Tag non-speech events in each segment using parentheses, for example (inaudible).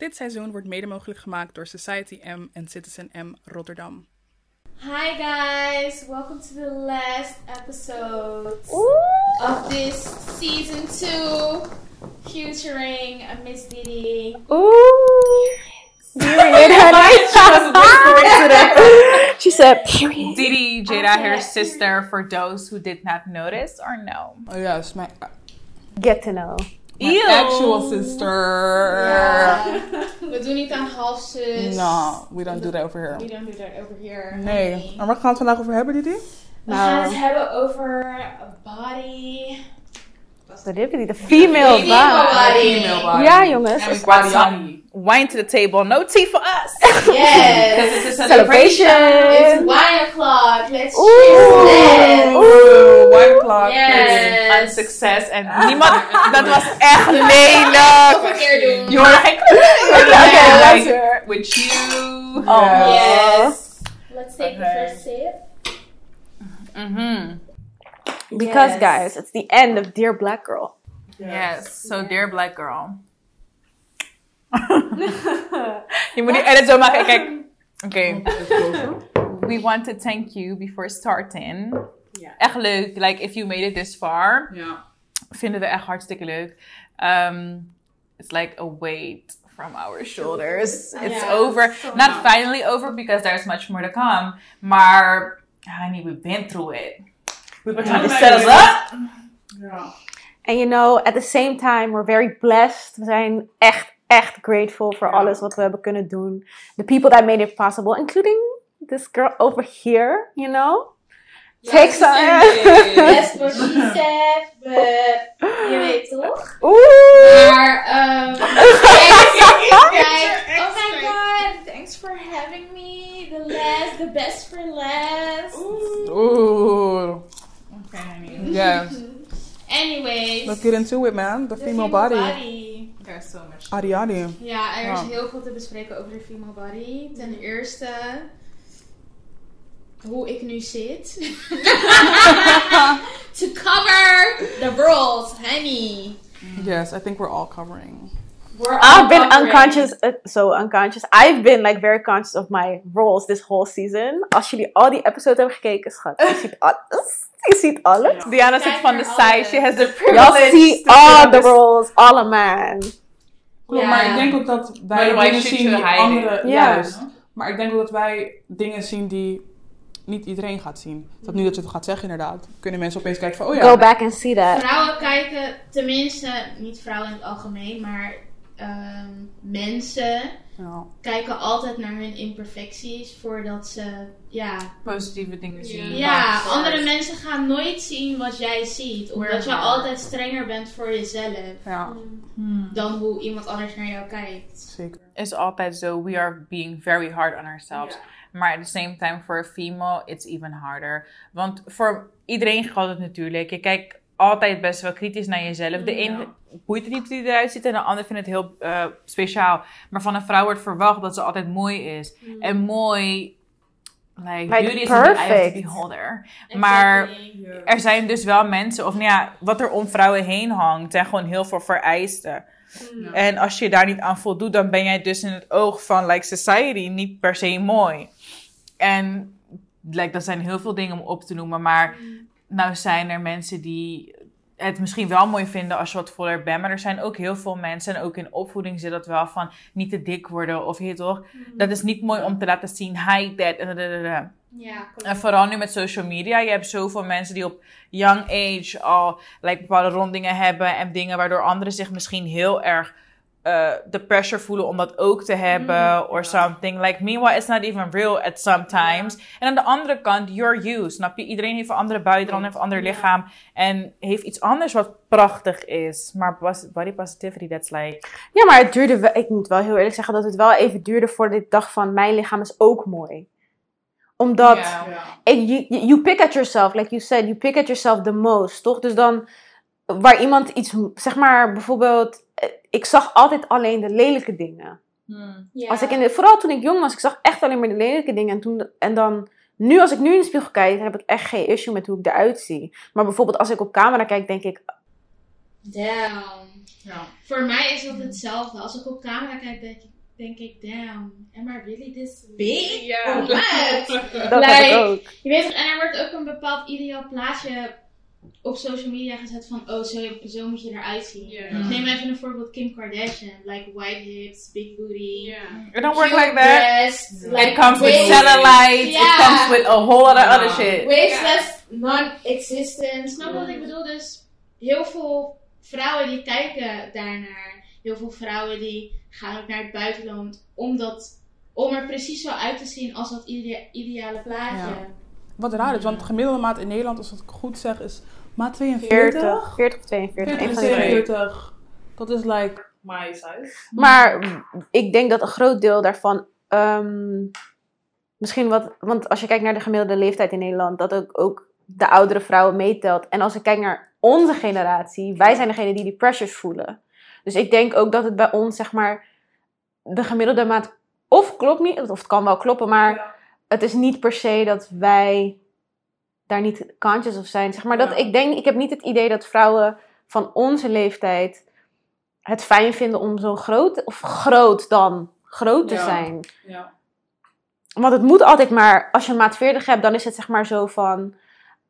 Dit seizoen wordt mede mogelijk gemaakt door Society M en Citizen M Rotterdam. Hi guys, welcome to the last episode of this season two, featuring uh, Miss Didi. Ooh. Period, honey. she said, period. Didi Jada, Okay. her sister, for those who did not notice or no. Oh yes, my, Get to know. My Ew. actual sister. We doen niet aan halfzus. No, we don't do that over We here. don't do that over here. Nee. honey. En waar gaan we het vandaag over hebben, Didi? We gaan Nou. het hebben over body. So dit is de female body. Female body. Ja, jongens. En we body wine to the table. No tea for us. (laughs) Yes. Because it's a Celebration. celebration. It's wine o'clock. Let's Oeh. cheers. Let's. O'clock. Yes. Aan succes. En niemand... Dat (laughs) was echt Nog lelijk. een keer doen. You were like... Okay, like, let's hear it. With you. Oh. Yes. Let's take the Okay. first sip. Mm-hmm. Because, Yes. guys, it's the end of Dear Black Girl. Yes. So, dear black girl. (laughs) Je moet die edit zo maken. Kijk. Oké. (laughs) We want to thank you before starting. Ja. Echt leuk. Like, if you made it this far. Ja. Vinden we echt hartstikke leuk. Um, it's like a weight from our shoulders. It's over. so Not much. finally over because there's much more to come. Maar, honey, we've been through it. People trying to set us up. Ja. And you know, at the same time, we're very blessed. We zijn echt, echt grateful voor Ja. alles wat we hebben kunnen doen. The people that made it possible, including this girl over here, you know? Take some. That's what she said, but je weet toch? Oeh. Maar, um, kijk, oh my god, thanks for having me. The last, the best for last. Oeh. Okay, honey. Yes. (laughs) Anyways, Let's get into it, man. The the female body. body. There's so much. Adi. Ja, er is heel veel te bespreken over de female body. Ten eerste, hoe ik nu zit. (laughs) to cover the rules, honey. Yes, I think we're all covering. We're all I've been covering. unconscious, uh, so unconscious. I've been like very conscious of my roles this whole season. Als jullie al die episodes hebben gekeken, schat, je ziet alles. Je ziet alles. Diana zit van de side. She has the Y'all privilege. see to all the roles, all a man. Ja. Maar ik denk ook dat wij dingen zien die andere... Ja. Juist. Maar ik denk ook dat wij dingen zien die niet iedereen gaat zien. Dat nu dat je het gaat zeggen inderdaad, kunnen mensen opeens kijken van, oh ja. Go back and see that. Vrouwen kijken, tenminste, niet vrouwen in het algemeen, maar ehm, mensen Ja. kijken altijd naar hun imperfecties voordat ze, ja, Positieve dingen zien. Ja, andere mensen gaan nooit zien wat jij ziet. Omdat je altijd strenger bent voor jezelf ja, Hmm. dan hoe iemand anders naar jou kijkt. zeker. Is altijd zo. We are being very hard on ourselves. Maar at the same time, for a female, it's even harder. Want voor iedereen geldt het natuurlijk. Je kijkt altijd best wel kritisch naar jezelf. De een boeit het niet hoe die eruit ziet en de ander vindt het heel eh, speciaal. Maar van een vrouw wordt verwacht dat ze altijd mooi is. En mooi, like, Like, beauty is in the eye of the perfect. beholder. Maar Exactly. er zijn dus wel mensen, of nou ja, wat er om vrouwen heen hangt, zijn gewoon heel veel vereisten. En als je daar niet aan voldoet, dan ben jij dus in het oog van like society niet per se mooi. En like, dat zijn heel veel dingen om op te noemen, maar nou zijn er mensen die het misschien wel mooi vinden als je wat voller bent, maar er zijn ook heel veel mensen, en ook in opvoeding zit dat wel van niet te dik worden of je toch, dat is niet mooi om te laten zien, hide that, en dadadada. Ja, klopt. En vooral nu met social media. Je hebt zoveel mensen die op young age al like, bepaalde rondingen hebben. En dingen waardoor anderen zich misschien heel erg eh, de pressure voelen om dat ook te hebben. Or something. Like, meanwhile, it's not even real at sometimes. En aan de andere kant, you're you. Snap je? Iedereen heeft een andere buiten, iedereen heeft een ander lichaam. En heeft iets anders wat prachtig is. Maar body positivity, that's like... Ja, maar het duurde wel, ik moet wel heel eerlijk zeggen dat het wel even duurde voordat ik dacht van mijn lichaam is ook mooi. Omdat, you you pick at yourself, like you said, you pick at yourself the most, toch? Dus dan, waar iemand iets, zeg maar bijvoorbeeld, eh, ik zag altijd alleen de lelijke dingen. Ja. Als ik in de, vooral toen ik jong was, ik zag echt alleen maar de lelijke dingen. En, toen, en dan, nu als ik nu in de spiegel kijk, heb ik echt geen issue met hoe ik eruit zie. Maar bijvoorbeeld als ik op camera kijk, denk ik, Damn. Ja. Voor mij is dat hetzelfde. Als ik op camera kijk, denk ik, denk ik damn, am I really this big? Ja. Or what? (laughs) Dat Like, ook. Je weet en er wordt ook een bepaald ideaal plaatje op social media gezet van, oh, zo, zo moet je eruit zien. Neem even een voorbeeld Kim Kardashian. Like white hips, big booty. It don't work like that. breasts, It like comes with cellulite. It Yeah. comes with a whole lot of other shit. Wasteless, non-existent. Snap je wat ik bedoel? Dus heel veel vrouwen die kijken daarnaar. Heel veel vrouwen die gaan ook naar het buitenland omdat, om er precies zo uit te zien als dat idea- ideale plaatje. Wat raar is, want de gemiddelde maat in Nederland, als ik het goed zeg, is maat 42. 40, 40 of 42. 40 een en van die twee. 42. Dat is like my size. Maar ik denk dat een groot deel daarvan. ehm, misschien wat. Want als je kijkt naar de gemiddelde leeftijd in Nederland, dat ook, ook de oudere vrouwen meetelt. En als ik kijk naar onze generatie, wij zijn degene die die pressures voelen. Dus ik denk ook dat het bij ons, zeg maar, de gemiddelde maat. Of klopt niet, of het kan wel kloppen, maar Ja. Het is niet per se dat wij daar niet conscious of zijn. Zeg maar dat Ja. ik denk, ik heb niet het idee dat vrouwen van onze leeftijd het fijn vinden om zo groot of groot dan groot te Ja. zijn. Ja. Want het moet altijd maar, als je een maat 40 hebt, dan is het zeg maar zo van,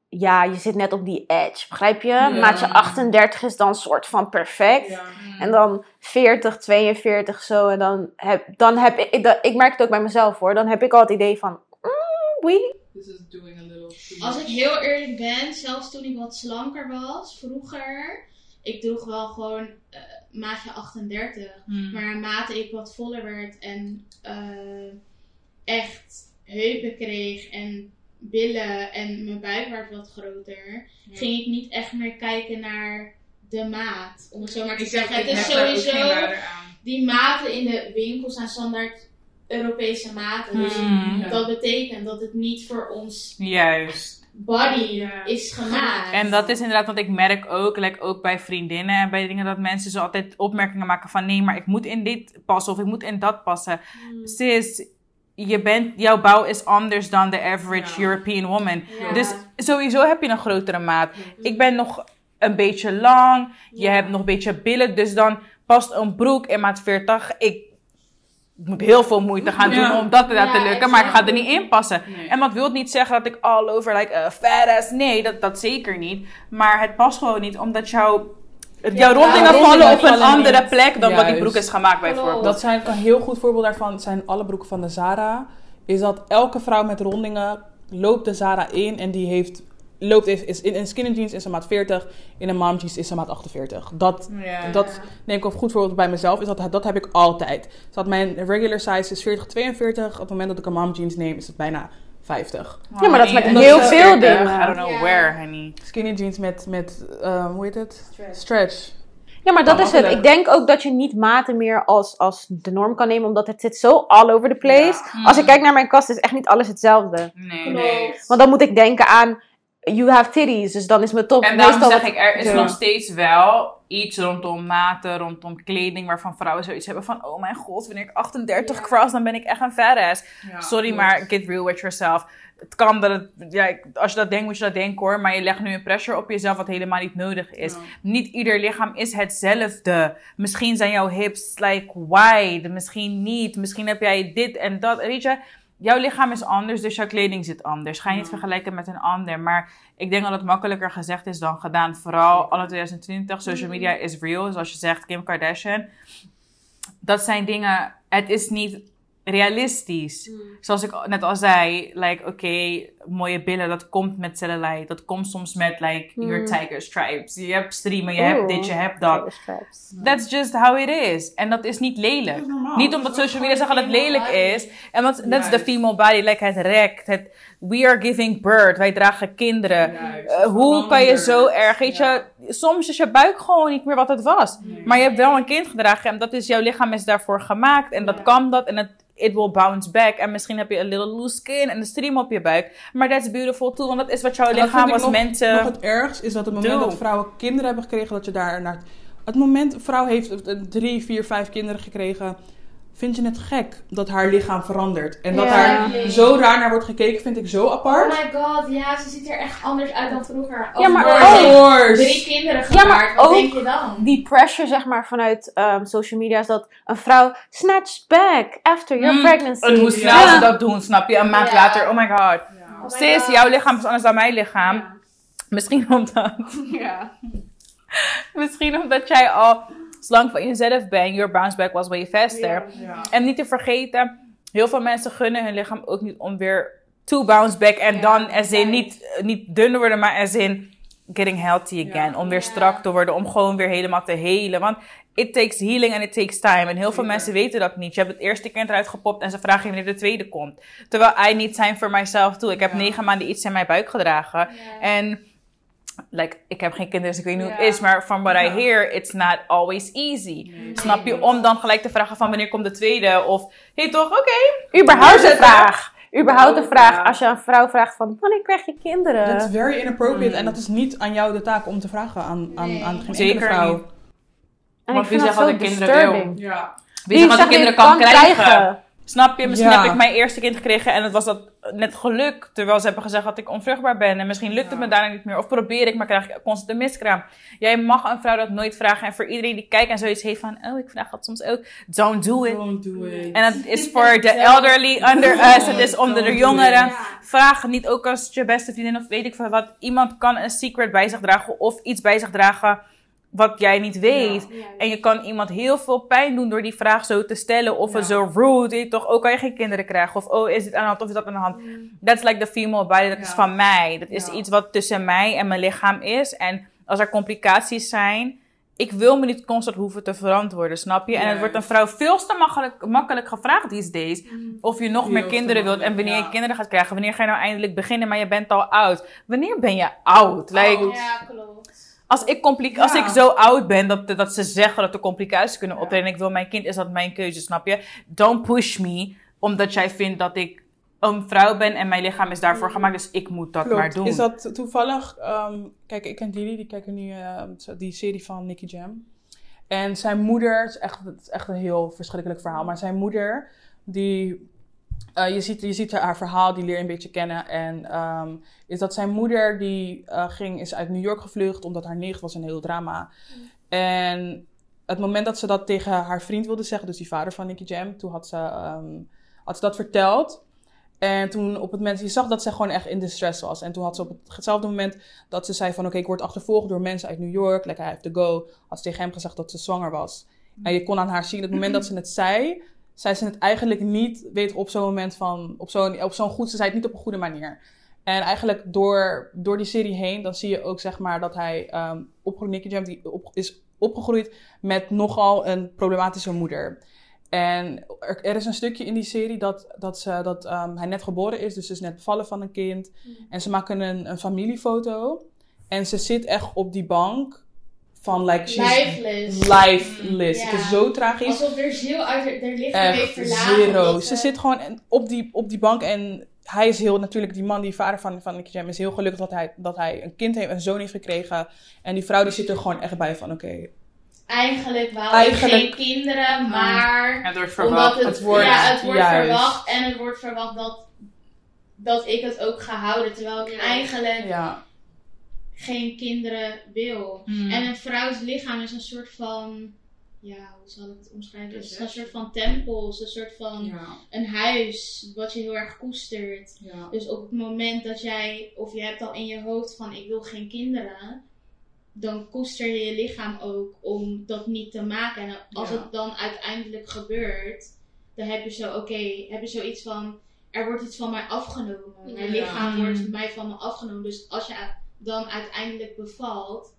ja, je zit net op die edge, begrijp je? Maatje 38 is dan soort van perfect. Ja. En dan 40, 42 zo. En dan heb, dan heb ik, ik, ik merk het ook bij mezelf hoor. Dan heb ik al het idee van, This is doing a little too Als ik heel eerlijk ben, zelfs toen ik wat slanker was, vroeger, ik droeg wel gewoon eh, maatje 38. Hmm. Maar naarmate ik wat voller werd en eh, echt heupen kreeg en billen en mijn buik werd wat groter, ging ik niet echt meer kijken naar de maat. Om het zo maar te zeggen. Het is sowieso, die maten in de winkel zijn standaard Europese maten. Dus Hmm. Ja. dat betekent dat het niet voor ons Juist. body Ja. is gemaakt. En dat is inderdaad wat ik merk ook, like ook bij vriendinnen en bij dingen dat mensen zo altijd opmerkingen maken van nee, maar ik moet in dit passen of ik moet in dat passen. Sis, je bent, jouw bouw is anders dan de average Ja. European woman. Ja. Dus sowieso heb je een grotere maat. Ik ben nog een beetje lang, je hebt nog een beetje billen, dus dan past een broek in maat 40. Ik moet heel veel moeite gaan Ja. doen om dat te Ja, laten lukken, maar ik ga er niet in passen. Nee. En dat wil niet zeggen dat ik all over like a fat ass. Nee, dat, dat zeker niet. Maar het past gewoon niet, omdat jouw, jouw rondingen vallen op een andere niet. plek dan wat die broek is gemaakt bijvoorbeeld. Dat zijn een heel goed voorbeeld daarvan. zijn alle broeken van de Zara. Is dat elke vrouw met rondingen loopt de Zara in en die heeft loopt is, is in een skinny jeans is ze maat 40, in een mom jeans is ze maat 48. Dat, Ja. dat neem ik op goed voorbeeld bij mezelf. Is dat, dat heb ik altijd. Dus dat mijn regular size is 40, 42. Op het moment dat ik een mom jeans neem is het bijna 50. Ja, maar dat is met heel veel 40. dingen. I don't know where, honey. Skinny jeans met, met ehm, hoe heet het? Stretch. Stretch. Ja, maar dat is het. Ik denk ook dat je niet maten meer als, als de norm kan nemen, omdat het zit zo all over the place. Ja. Als ik kijk naar mijn kast, is echt niet alles hetzelfde. Nee. Klopt. Want dan moet ik denken aan, you have titties, dus dan is mijn top En daarom meestal zeg ik, er is Ja. nog steeds wel iets rondom maten, rondom kleding, waarvan vrouwen zoiets hebben van, oh mijn god, wanneer ik 38 Ja. cross, dan ben ik echt een fat ass. Sorry, maar get real with yourself. Het kan dat het, ja, als je dat denkt, moet je dat denken hoor, maar je legt nu een pressure op jezelf wat helemaal niet nodig is. Niet ieder lichaam is hetzelfde. Misschien zijn jouw hips like wide, misschien niet. Misschien heb jij dit en dat. Weet je, jouw lichaam is anders, dus jouw kleding zit anders. Ga je niet vergelijken met een ander. Maar ik denk dat het makkelijker gezegd is dan gedaan. Vooral anno 2020, social Mhm. media is real. Zoals je zegt, Kim Kardashian. Dat zijn dingen, het is niet realistisch. Zoals ik net al zei, like, oké, mooie billen, dat komt met cellulite. Dat komt soms met, like, your Hmm. tiger stripes. Je hebt streamen, je hebt dit, je hebt dat. That's just how it is. En dat is niet lelijk. Is. Niet omdat social media zeggen dat het lelijk is. En dat is de female body, like het rekt. Het, we are giving birth. Wij dragen kinderen. Eh, hoe kan je zo erg, weet Ja. je, soms is je buik gewoon niet meer wat het was. Nee. Maar je hebt wel een kind gedragen en dat is, jouw lichaam is daarvoor gemaakt. En dat Ja. kan dat en het it will bounce back. En misschien heb je een little loose skin en een stream op je buik. Maar that's beautiful too, want dat is wat jouw lichaam ik was nog- meant to... Nog het ergst is dat het moment dat vrouwen kinderen hebben gekregen, dat je daar naar. Het moment, een vrouw heeft drie, vier, vijf kinderen gekregen. vind je het gek dat haar lichaam verandert. En dat Ja. daar zo raar naar wordt gekeken, vind ik zo apart. Oh my god, ja, ze ziet er echt anders uit dan vroeger. Ja, maar ook- drie kinderen Ja, maar wat ook denk je dan? Die pressure, zeg maar, vanuit ehm, social media is dat een vrouw snatch back after your Mm, pregnancy. En hoe snel Ja. ze dat doen, snap je? Een maand later, oh my god. Oh Sis, jouw lichaam is anders dan mijn lichaam. Misschien omdat, (laughs) Ja. (laughs) misschien omdat jij al slank van jezelf bent. Your bounce back was way faster. Ja. En niet te vergeten, heel veel mensen gunnen hun lichaam ook niet om weer to bounce back. En dan in right. niet, niet dun worden, maar as in getting healthy again. Om weer strak te worden, om gewoon weer helemaal te helen. Want it takes healing and it takes time. En heel veel mensen weten dat niet. Je hebt het eerste kind eruit gepopt en ze vragen je wanneer de tweede komt. Terwijl I need time for myself too. Ik heb Ja. negen maanden iets in mijn buik gedragen. En like, ik heb geen kinderen, dus ik weet niet hoe het is. Maar from what I hear, it's not always easy. Nee. Snap je? Om dan gelijk te vragen van wanneer komt de tweede? Of, hé toch, oké. Überhaupt de vraag. Überhaupt de vraag. Als je een vrouw vraagt van, wanneer krijg je kinderen? Dat is very inappropriate Mm. en dat is niet aan jou de taak om te vragen aan, aan, Nee. aan geen Zeker enkele vrouw. niet. en Want ik vind wie dat zegt zo dat ik kinderen wil? Ja. Wie zegt wat de kinderen kan krijgen? Snap je? Misschien Ja. heb ik mijn eerste kind gekregen en het was dat net geluk. Terwijl ze hebben gezegd dat ik onvruchtbaar ben. En misschien lukt het Ja. me daarna niet meer. Of probeer ik, maar krijg ik constant een miskraam. Jij mag een vrouw dat nooit vragen. En voor iedereen die kijkt en zoiets heeft van... Oh, ik vraag dat soms ook. Don't do it. Don't do it. En het is voor de elderly under us. Het is onder de jongeren. Vraag niet ook als je beste vriendin of weet ik veel wat. Iemand kan een secret bij zich dragen of iets bij zich dragen wat jij niet weet. En je kan iemand heel veel pijn doen door die vraag zo te stellen. Of Ja. zo rude is, toch? Oh, kan je geen kinderen krijgen? Of oh, is dit aan de hand of is dat aan de hand? That's like the female body, dat is van mij. Dat is Ja. iets wat tussen mij en mijn lichaam is. En als er complicaties zijn, ik wil me niet constant hoeven te verantwoorden, snap je? En het wordt een vrouw veel te makkelijk, makkelijk gevraagd these days. Of je nog meer kinderen wilt en wanneer ja. je kinderen gaat krijgen. Wanneer ga je nou eindelijk beginnen, maar je bent al oud. Wanneer ben je oud? Like, Oud. Ja, klopt. Als ik, compli- als ik zo oud ben dat, dat ze zeggen dat er complicaties kunnen optreden en ik wil mijn kind, is dat mijn keuze, snap je? Don't push me, omdat jij vindt dat ik een vrouw ben en mijn lichaam is daarvoor gemaakt, dus ik moet dat Klopt. maar doen. Is dat toevallig... ehm, kijk, ik en Didi, die kijken nu eh, zo- die serie van Nicky Jam. En zijn moeder, het is, echt, het is echt een heel verschrikkelijk verhaal. Maar zijn moeder, die... eh, je, ziet, je ziet haar verhaal, die leer je een beetje kennen. En ehm, is dat zijn moeder, die eh, ging, is uit New York gevlucht, omdat haar nicht was een heel drama. En het moment dat ze dat tegen haar vriend wilde zeggen, dus die vader van Nicky Jam, toen had ze, ehm, had ze dat verteld. En toen op het moment, je zag dat ze gewoon echt in distress was. En toen had ze op hetzelfde moment dat ze zei van... Oké, ik word achtervolgd door mensen uit New York. Like, I have to go. Had ze tegen hem gezegd dat ze zwanger was. En je kon aan haar zien, het moment dat ze het zei... zei ze het eigenlijk niet, weet op zo'n moment van... Op zo'n, op zo'n goed, ze zei het niet op een goede manier. En eigenlijk door, door die serie heen, dan zie je ook zeg maar dat hij... ehm opgegroeid, Nicky Jam, die op, is opgegroeid met nogal een problematische moeder. En er, er is een stukje in die serie dat, dat, ze, dat ehm, hij net geboren is, dus ze is net bevallen van een kind. En ze maken een, een familiefoto. En ze zit echt op die bank van like, she's Lifeless. lifeless. Ja. Het is zo tragisch. Alsof er ziel uit haar heeft Echt verlaten. zero. Ze zit gewoon op die, op die bank en hij is heel, natuurlijk die man, die vader van, van Nicky Jam, is heel gelukkig dat hij, dat hij een kind heeft, een zoon heeft gekregen. En die vrouw die zit er gewoon echt bij van, oké, Eigenlijk wou Eigenlijk- geen kinderen, maar... Het wordt Omdat verwacht. het, Het wordt- ja, het wordt juist. verwacht en het wordt verwacht dat, dat ik het ook ga houden. Terwijl ik eigenlijk ja. Geen kinderen wil. Mm. En een vrouws lichaam is een soort van... Ja, hoe zal ik het omschrijven? Het is een soort van tempel. Een soort van Ja, een huis wat je heel erg koestert. ja. Dus op het moment dat jij, of je hebt al in je hoofd van ik wil geen kinderen, dan koester je je lichaam ook om dat niet te maken. En als Ja. het dan uiteindelijk gebeurt, dan heb je zo, oké, heb je zoiets van, er wordt iets van mij afgenomen. Mijn lichaam Mm. wordt mij van me afgenomen. Dus als je dan uiteindelijk bevalt,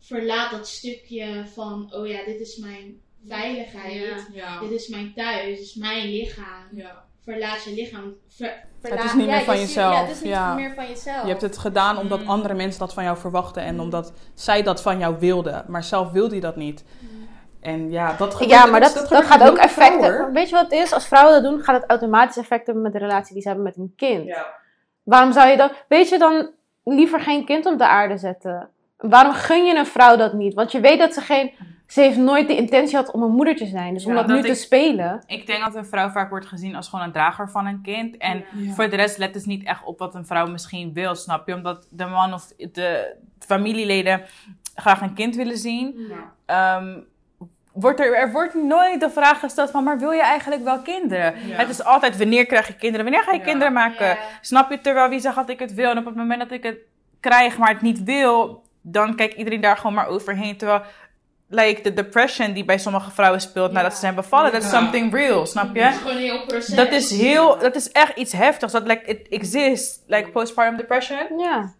verlaat dat stukje van, oh ja, dit is mijn veiligheid. Ja. Dit is mijn thuis, dit is mijn lichaam. ja. Verlaat je lichaam. Ver- Het is niet meer van je jezelf, Ja, het is niet ja. meer van jezelf. Je hebt het gedaan omdat Mm. andere mensen dat van jou verwachten en omdat zij dat van jou wilden. Maar zelf wilde je dat niet. En ja, dat gebeurt- Ja, maar dat, dat, gaat ook vrouwen, effecten. hoor. Weet je wat het is? Als vrouwen dat doen, gaat het automatisch effect hebben met de relatie die ze hebben met een kind. Ja. Waarom zou je dan, weet je dan, liever geen kind op de aarde zetten? Waarom gun je een vrouw dat niet? Want je weet dat ze geen ze heeft nooit de intentie gehad om een moeder te zijn. Dus om Ja, dat, dat nu te spelen. Ik denk dat een vrouw vaak wordt gezien als gewoon een drager van een kind. En Ja. voor de rest let dus niet echt op wat een vrouw misschien wil, snap je? Omdat de man of de familieleden graag een kind willen zien. Ehm, wordt er, er wordt nooit de vraag gesteld van, maar wil je eigenlijk wel kinderen? Ja. Het is altijd, wanneer krijg je kinderen? Wanneer ga je Ja. kinderen maken? Ja. Snap je? Terwijl wie zegt dat ik het wil en op het moment dat ik het krijg, maar het niet wil, dan kijkt iedereen daar gewoon maar overheen. Terwijl, like, de depression die bij sommige vrouwen speelt nadat ze zijn bevallen, dat is something real, snap je? Het is gewoon een heel proces. Dat is heel, dat is echt iets heftigs. Dat like, it exists, like postpartum depression. Ja.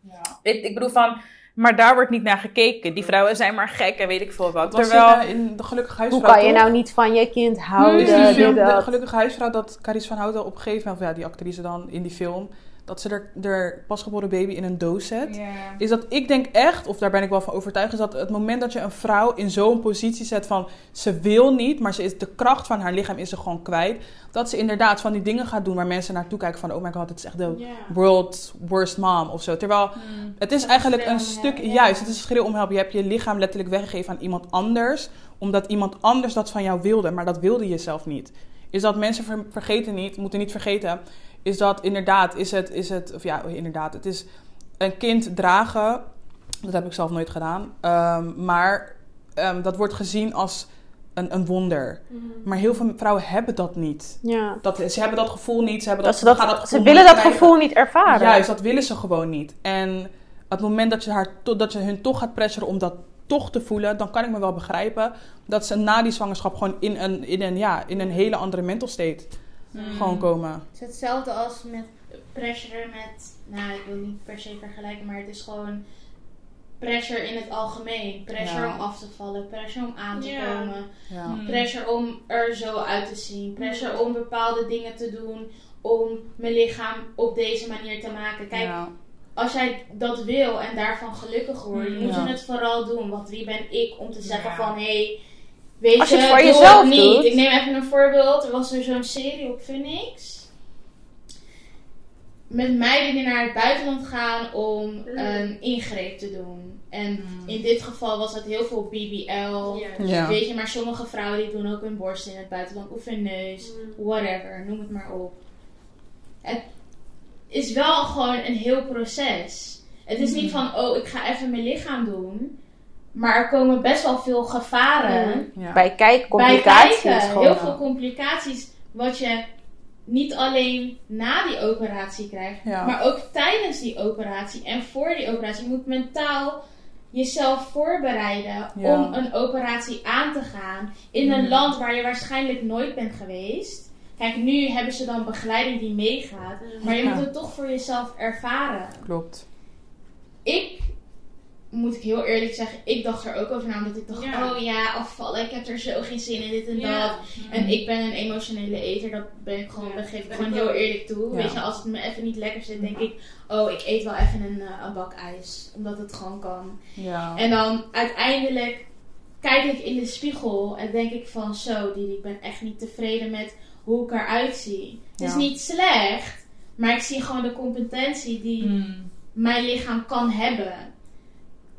Ik, ik bedoel van, maar daar wordt niet naar gekeken. Die vrouwen zijn maar gek en weet ik veel wat. Was Terwijl, in, in de gelukkige Hoe huisvrouw. kan je toch? nou niet van je kind houden? Is die film, de dat? gelukkige huisvrouw, dat Carice van Houten op een gegeven moment, of ja, die actrice dan in die film, dat ze er, er pasgeboren baby in een doos zet. Is dat ik denk echt, of daar ben ik wel van overtuigd, is dat het moment dat je een vrouw in zo'n positie zet van ze wil niet, maar ze is de kracht van haar lichaam is ze gewoon kwijt. Dat ze inderdaad van die dingen gaat doen waar mensen naartoe kijken van oh my god, het is echt de Ja. world's worst mom of zo. Terwijl het is eigenlijk een stuk, ja. juist, het is een schreeuw om help. Je hebt je lichaam letterlijk weggegeven aan iemand anders, omdat iemand anders dat van jou wilde, maar dat wilde je zelf niet. Is dat mensen ver- vergeten niet, moeten niet vergeten, is dat inderdaad, is het, is het, of ja, inderdaad, het is een kind dragen, dat heb ik zelf nooit gedaan, ehm, maar ehm, dat wordt gezien als een, een wonder. Maar heel veel vrouwen hebben dat niet. Ja. Dat, ze hebben dat gevoel niet, ze, hebben Dat dat, ze, dat, ze willen niet dat krijgen. gevoel niet ervaren. Juist, dat willen ze gewoon niet. En het moment dat je, haar to- dat je hun toch gaat pressuren om dat toch te voelen, dan kan ik me wel begrijpen dat ze na die zwangerschap gewoon in een, in een, ja, in een hele andere mental state gewoon komen. Het is hetzelfde als met pressure met, nou ik wil niet per se vergelijken, maar het is gewoon pressure in het algemeen. Pressure Ja. om af te vallen, pressure om aan te Ja. komen, Ja. Mm. pressure om er zo uit te zien, pressure om bepaalde dingen te doen, om mijn lichaam op deze manier te maken. Kijk, Ja. als jij dat wil en daarvan gelukkig wordt, moet je het vooral doen. Want wie ben ik om te zeggen Ja. van, hé, hey, weet Als je je, het voor doe jezelf het niet. doet. Ik neem even een voorbeeld. Er was er zo'n serie op Phoenix. Met meiden die naar het buitenland gaan om Mm. een ingreep te doen. En Mm. in dit geval was dat heel veel BBL. Ja. Weet je, maar sommige vrouwen die doen ook hun borst in het buitenland of hun neus. Mm. Whatever, noem het maar op. Het is wel gewoon een heel proces. Het is niet van, oh, ik ga even mijn lichaam doen. Maar er komen best wel veel gevaren Ja. Bij bij kijkcomplicaties kijken. gewoon. Heel veel complicaties wat je niet alleen na die operatie krijgt, Ja. maar ook tijdens die operatie en voor die operatie. Je moet mentaal jezelf voorbereiden Ja. om een operatie aan te gaan in een Mm. land waar je waarschijnlijk nooit bent geweest. Kijk, nu hebben ze dan begeleiding die meegaat, maar je moet het toch voor jezelf ervaren. Klopt. Ik, moet ik heel eerlijk zeggen, ik dacht er ook over na, omdat ik dacht, Ja. oh ja, afvallen, ik heb er zo geen zin in, dit en dat. Ja. En ik ben een emotionele eter, dat ben ik gewoon, Ja, dat geef ik gewoon heel eerlijk toe. Ja. Weet je, als het me even niet lekker zit, denk ik, oh, ik eet wel even een, eh, een bak ijs. Omdat het gewoon kan. Ja. En dan uiteindelijk kijk ik in de spiegel en denk ik van, zo Didi, ik ben echt niet tevreden met hoe ik eruit zie. Het is niet slecht, maar ik zie gewoon de competentie die Mm. mijn lichaam kan hebben.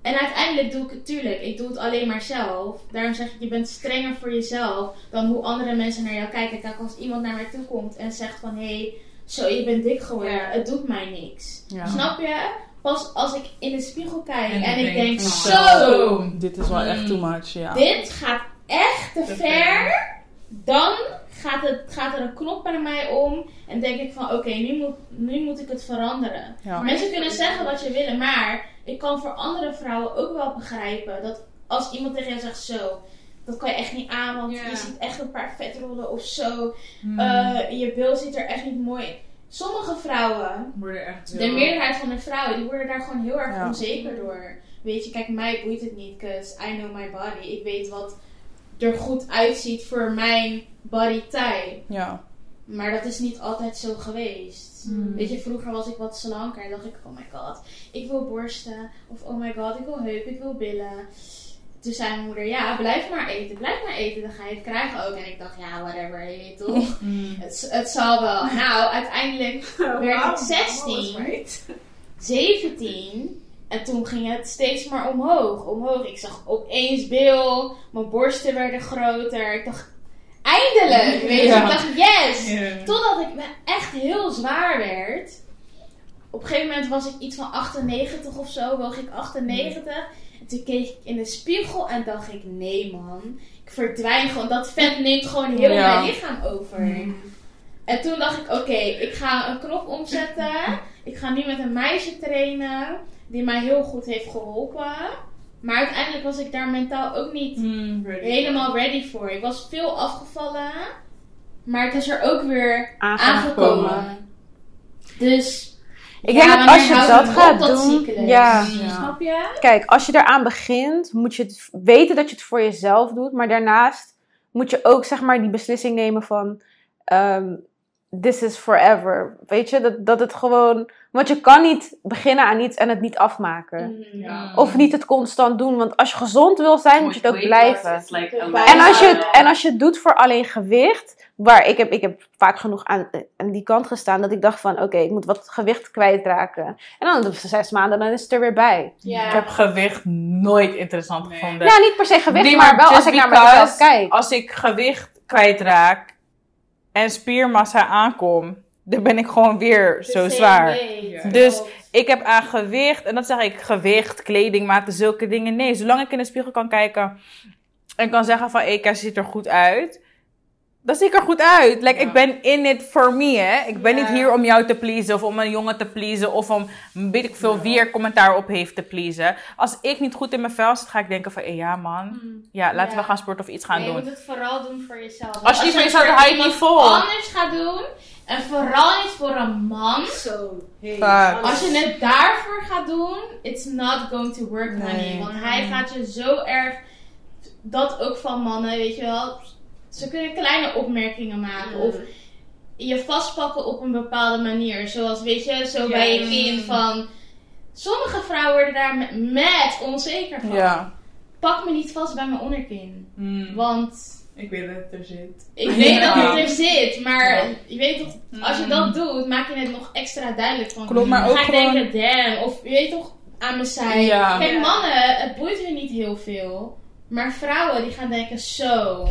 En uiteindelijk doe ik het, tuurlijk, ik doe het alleen maar zelf. Daarom zeg ik, je bent strenger voor jezelf dan hoe andere mensen naar jou kijken. Kijk, als iemand naar mij toe komt en zegt van, hé, hey, zo, je bent dik geworden, Ja. het doet mij niks. Ja. Snap je? Pas als ik in de spiegel kijk en, En ik denk denk, van, zo, Dit is wel echt Mm. too much, ja. dit gaat echt te Te ver. Dan gaat, het, gaat er een knop bij mij om en denk ik van, oké, nu, moet, nu moet ik het veranderen. Ja. Mensen kunnen zeggen wat je willen, maar ik kan voor andere vrouwen ook wel begrijpen dat als iemand tegen jou zegt zo, dat kan je echt niet aan, want Ja. je ziet echt een paar vetrollen of zo. Mm. Eh, je bil ziet er echt niet mooi in. Sommige vrouwen, Worden echt de meerderheid van de vrouwen, die worden daar gewoon heel erg Ja. onzeker door. Weet je, kijk, mij boeit het niet, cause I know my body. Ik weet wat er goed uitziet voor mijn body type. Ja. Maar dat is niet altijd zo geweest. Mm. Weet je, vroeger was ik wat slanker en dacht ik, oh my god, ik wil borsten. Of oh my god, ik wil heupen, ik wil billen. Toen zei mijn moeder, ja, blijf maar eten, blijf maar eten, dan ga je het krijgen ook. En ik dacht, ja, whatever, je weet toch. (laughs) Mm. het, het zal wel. Nou, uiteindelijk (laughs) werd ik 16, 17. En toen ging het steeds maar omhoog, omhoog. Ik zag opeens Bill, mijn borsten werden groter. Ik dacht, eindelijk, (laughs) weet je. Ja. Ik dacht, yes! Totdat ik me echt heel zwaar werd. Op een gegeven moment was ik iets van 98 of zo, woog ik 98. En toen keek ik in de spiegel en dacht ik, nee man, ik verdwijn gewoon. Dat vet neemt gewoon heel Ja. mijn lichaam over. En toen dacht ik, oké, ik ga een knop omzetten. Ik ga nu met een meisje trainen die mij heel goed heeft geholpen. Maar uiteindelijk was ik daar mentaal ook niet helemaal ready voor. Ik was veel afgevallen, maar ik was er ook weer Aangekomen. aangekomen. Dus Ik Ja, denk dat als je dat het gaat dat doen. Ja. Ja. snap je? Kijk, als je eraan begint, moet je het weten dat je het voor jezelf doet. Maar daarnaast moet je ook zeg maar die beslissing nemen van ehm, this is forever. Weet je, dat, dat het gewoon. Want je kan niet beginnen aan iets en het niet afmaken. Mm. Of niet het constant doen. Want als je gezond wil zijn, moet je het ook blijven. Like En als, je het, en als je het doet voor alleen gewicht, waar ik heb, ik heb vaak genoeg aan, aan die kant gestaan, dat ik dacht van oké, ik moet wat gewicht kwijtraken. En dan op zes maanden, dan is het er weer bij. Ja. Ik heb gewicht nooit interessant Nee. gevonden. Ja, niet per se gewicht, Nee, maar, maar wel als ik naar mezelf kijk. Als ik gewicht kwijtraak en spiermassa aankom, dan ben ik gewoon weer zo zwaar. Dus ik heb aan gewicht, en dat zeg ik, gewicht, kledingmaten, zulke dingen. Nee, zolang ik in de spiegel kan kijken en kan zeggen van, ik ziet er goed uit. Dan zie ik er goed uit. Like, Ja. ik ben in it for me, hè. Ik ben Ja. niet hier om jou te pleasen of om een jongen te pleasen of om weet ik veel wie er commentaar op heeft te pleasen. Als ik niet goed in mijn vel zit, ga ik denken van, eh, ja man, ja, laten Ja. we gaan sporten of iets gaan Nee, je doen. moet het vooral doen voor jezelf. Als je niet voor jezelf je niet vol. anders gaat doen, en vooral niet voor een man. Zo. Hey. Als je het daarvoor gaat doen, it's not going to work, Nee. honey. Want hij gaat je zo erg, dat ook van mannen, weet je wel. Ze kunnen kleine opmerkingen maken. Of je vastpakken op een bepaalde manier. Zoals, weet je, zo Ja. bij je kind van... Sommige vrouwen worden daar met, met onzeker van. Ja. Pak me niet vast bij mijn onderkin. Mm. Want Ik weet dat het er zit. ik weet Ja. dat het er zit. Maar Ja. je weet toch, als je dat doet, maak je het nog extra duidelijk van... Klopt, maar ga ook ik gewoon- denken, damn. Of je weet toch, aan mijn zij. Ja. Kijk, mannen, het boeit hun niet heel veel. Maar vrouwen, die gaan denken, zo...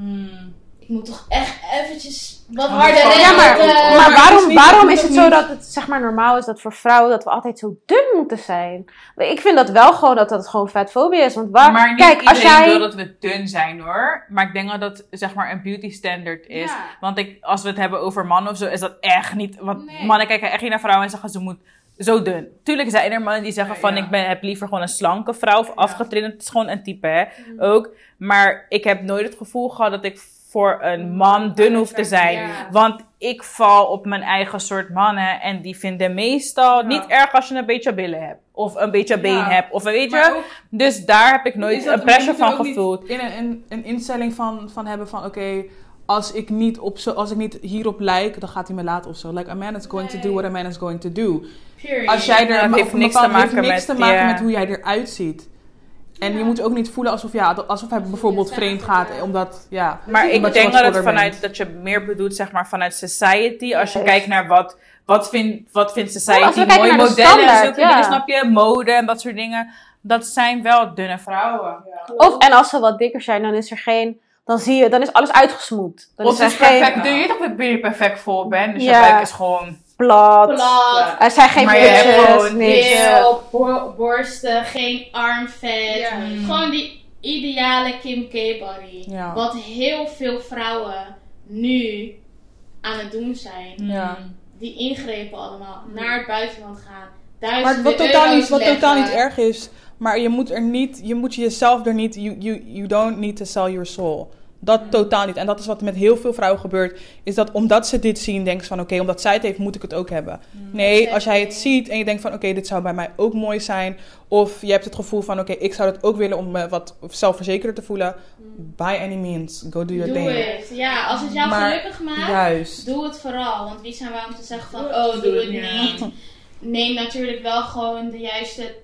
Mm. Ik moet toch echt eventjes wat Oh, harder ja, Ja, rennen. maar, eh, maar waarom, waarom is het zo dat het zeg maar normaal is dat voor vrouwen dat we altijd zo dun moeten zijn? Ik vind dat wel gewoon dat dat gewoon vetfobie is. Want waar, Maar niet kijk, als iedereen jij... wil dat we dun zijn hoor. Maar ik denk dat dat zeg maar een beauty standard is. Ja. Want ik, als we het hebben over mannen of zo, is dat echt niet. Want Nee. mannen kijken echt niet naar vrouwen en zeggen ze moet zo dun. Tuurlijk zijn er mannen die zeggen van ja. ik ben, heb liever gewoon een slanke vrouw of afgetraind. Het is gewoon een type hè, Mm. ook. Maar ik heb nooit het gevoel gehad dat ik voor een man dun hoef te zijn. Want ik val op mijn eigen soort mannen. En die vinden meestal niet erg als je een beetje billen hebt. Of een beetje been hebt. Of weet je. Ook- Dus daar heb ik nooit een pressure van gevoeld. In een, een, een instelling van, van hebben van oké, als ik niet op zo, als ik niet hierop lijk, dan gaat hij me laten of zo. Like a man is going to do what a man is going to do. Period. Als jij er Ja, het ma- heeft niks te heeft maken niks met- te maken ja. met hoe jij eruit ziet. En je moet ook niet voelen alsof, ja, alsof hij bijvoorbeeld Ja, vreemd gaat, ja. omdat, ja. Maar ik omdat denk dat het vanuit bent. dat je meer bedoelt, zeg maar, vanuit society. Als je Ja. kijkt naar wat, wat vindt, wat vindt Ja, society, naar de modellen, standaard, zulke ja. dingen, snap je? Mode en dat soort dingen. Dat zijn wel dunne vrouwen. Of, en als ze wat dikker zijn, dan is er geen... Dan zie je, dan is alles uitgesmoed. Dan Of is het is perfect. geen Doe je toch dat je perfect vol bent? Dus Ja. je buik is gewoon... plat. Plat, Er zijn geen Maar je hebt putjes, gewoon niks. bo- borsten, geen armvet. Ja. Gewoon die ideale Kim K body. Ja. Wat heel veel vrouwen nu aan het doen zijn. Ja. Die ingrepen allemaal. Naar het buitenland gaan. Maar Duizenden wat totaal, niet, wat totaal niet erg is, maar je moet er niet, je moet jezelf er niet, you, you, you don't need to sell your soul. Dat totaal niet. En dat is wat met heel veel vrouwen gebeurt. Is dat omdat ze dit zien, denken ze van oké, omdat zij het heeft, moet ik het ook hebben. Nee, als jij het ziet en je denkt van oké, dit zou bij mij ook mooi zijn. Of je hebt het gevoel van oké, ik zou dat ook willen om me wat zelfverzekerder te voelen. By any means, go do your Doe thing. het. Ja, als het jou Maar- gelukkig maakt, Juist. doe het vooral. Want wie zijn wij om te zeggen van, Doe oh, het. doe het Ja. niet. Neem natuurlijk wel gewoon de juiste,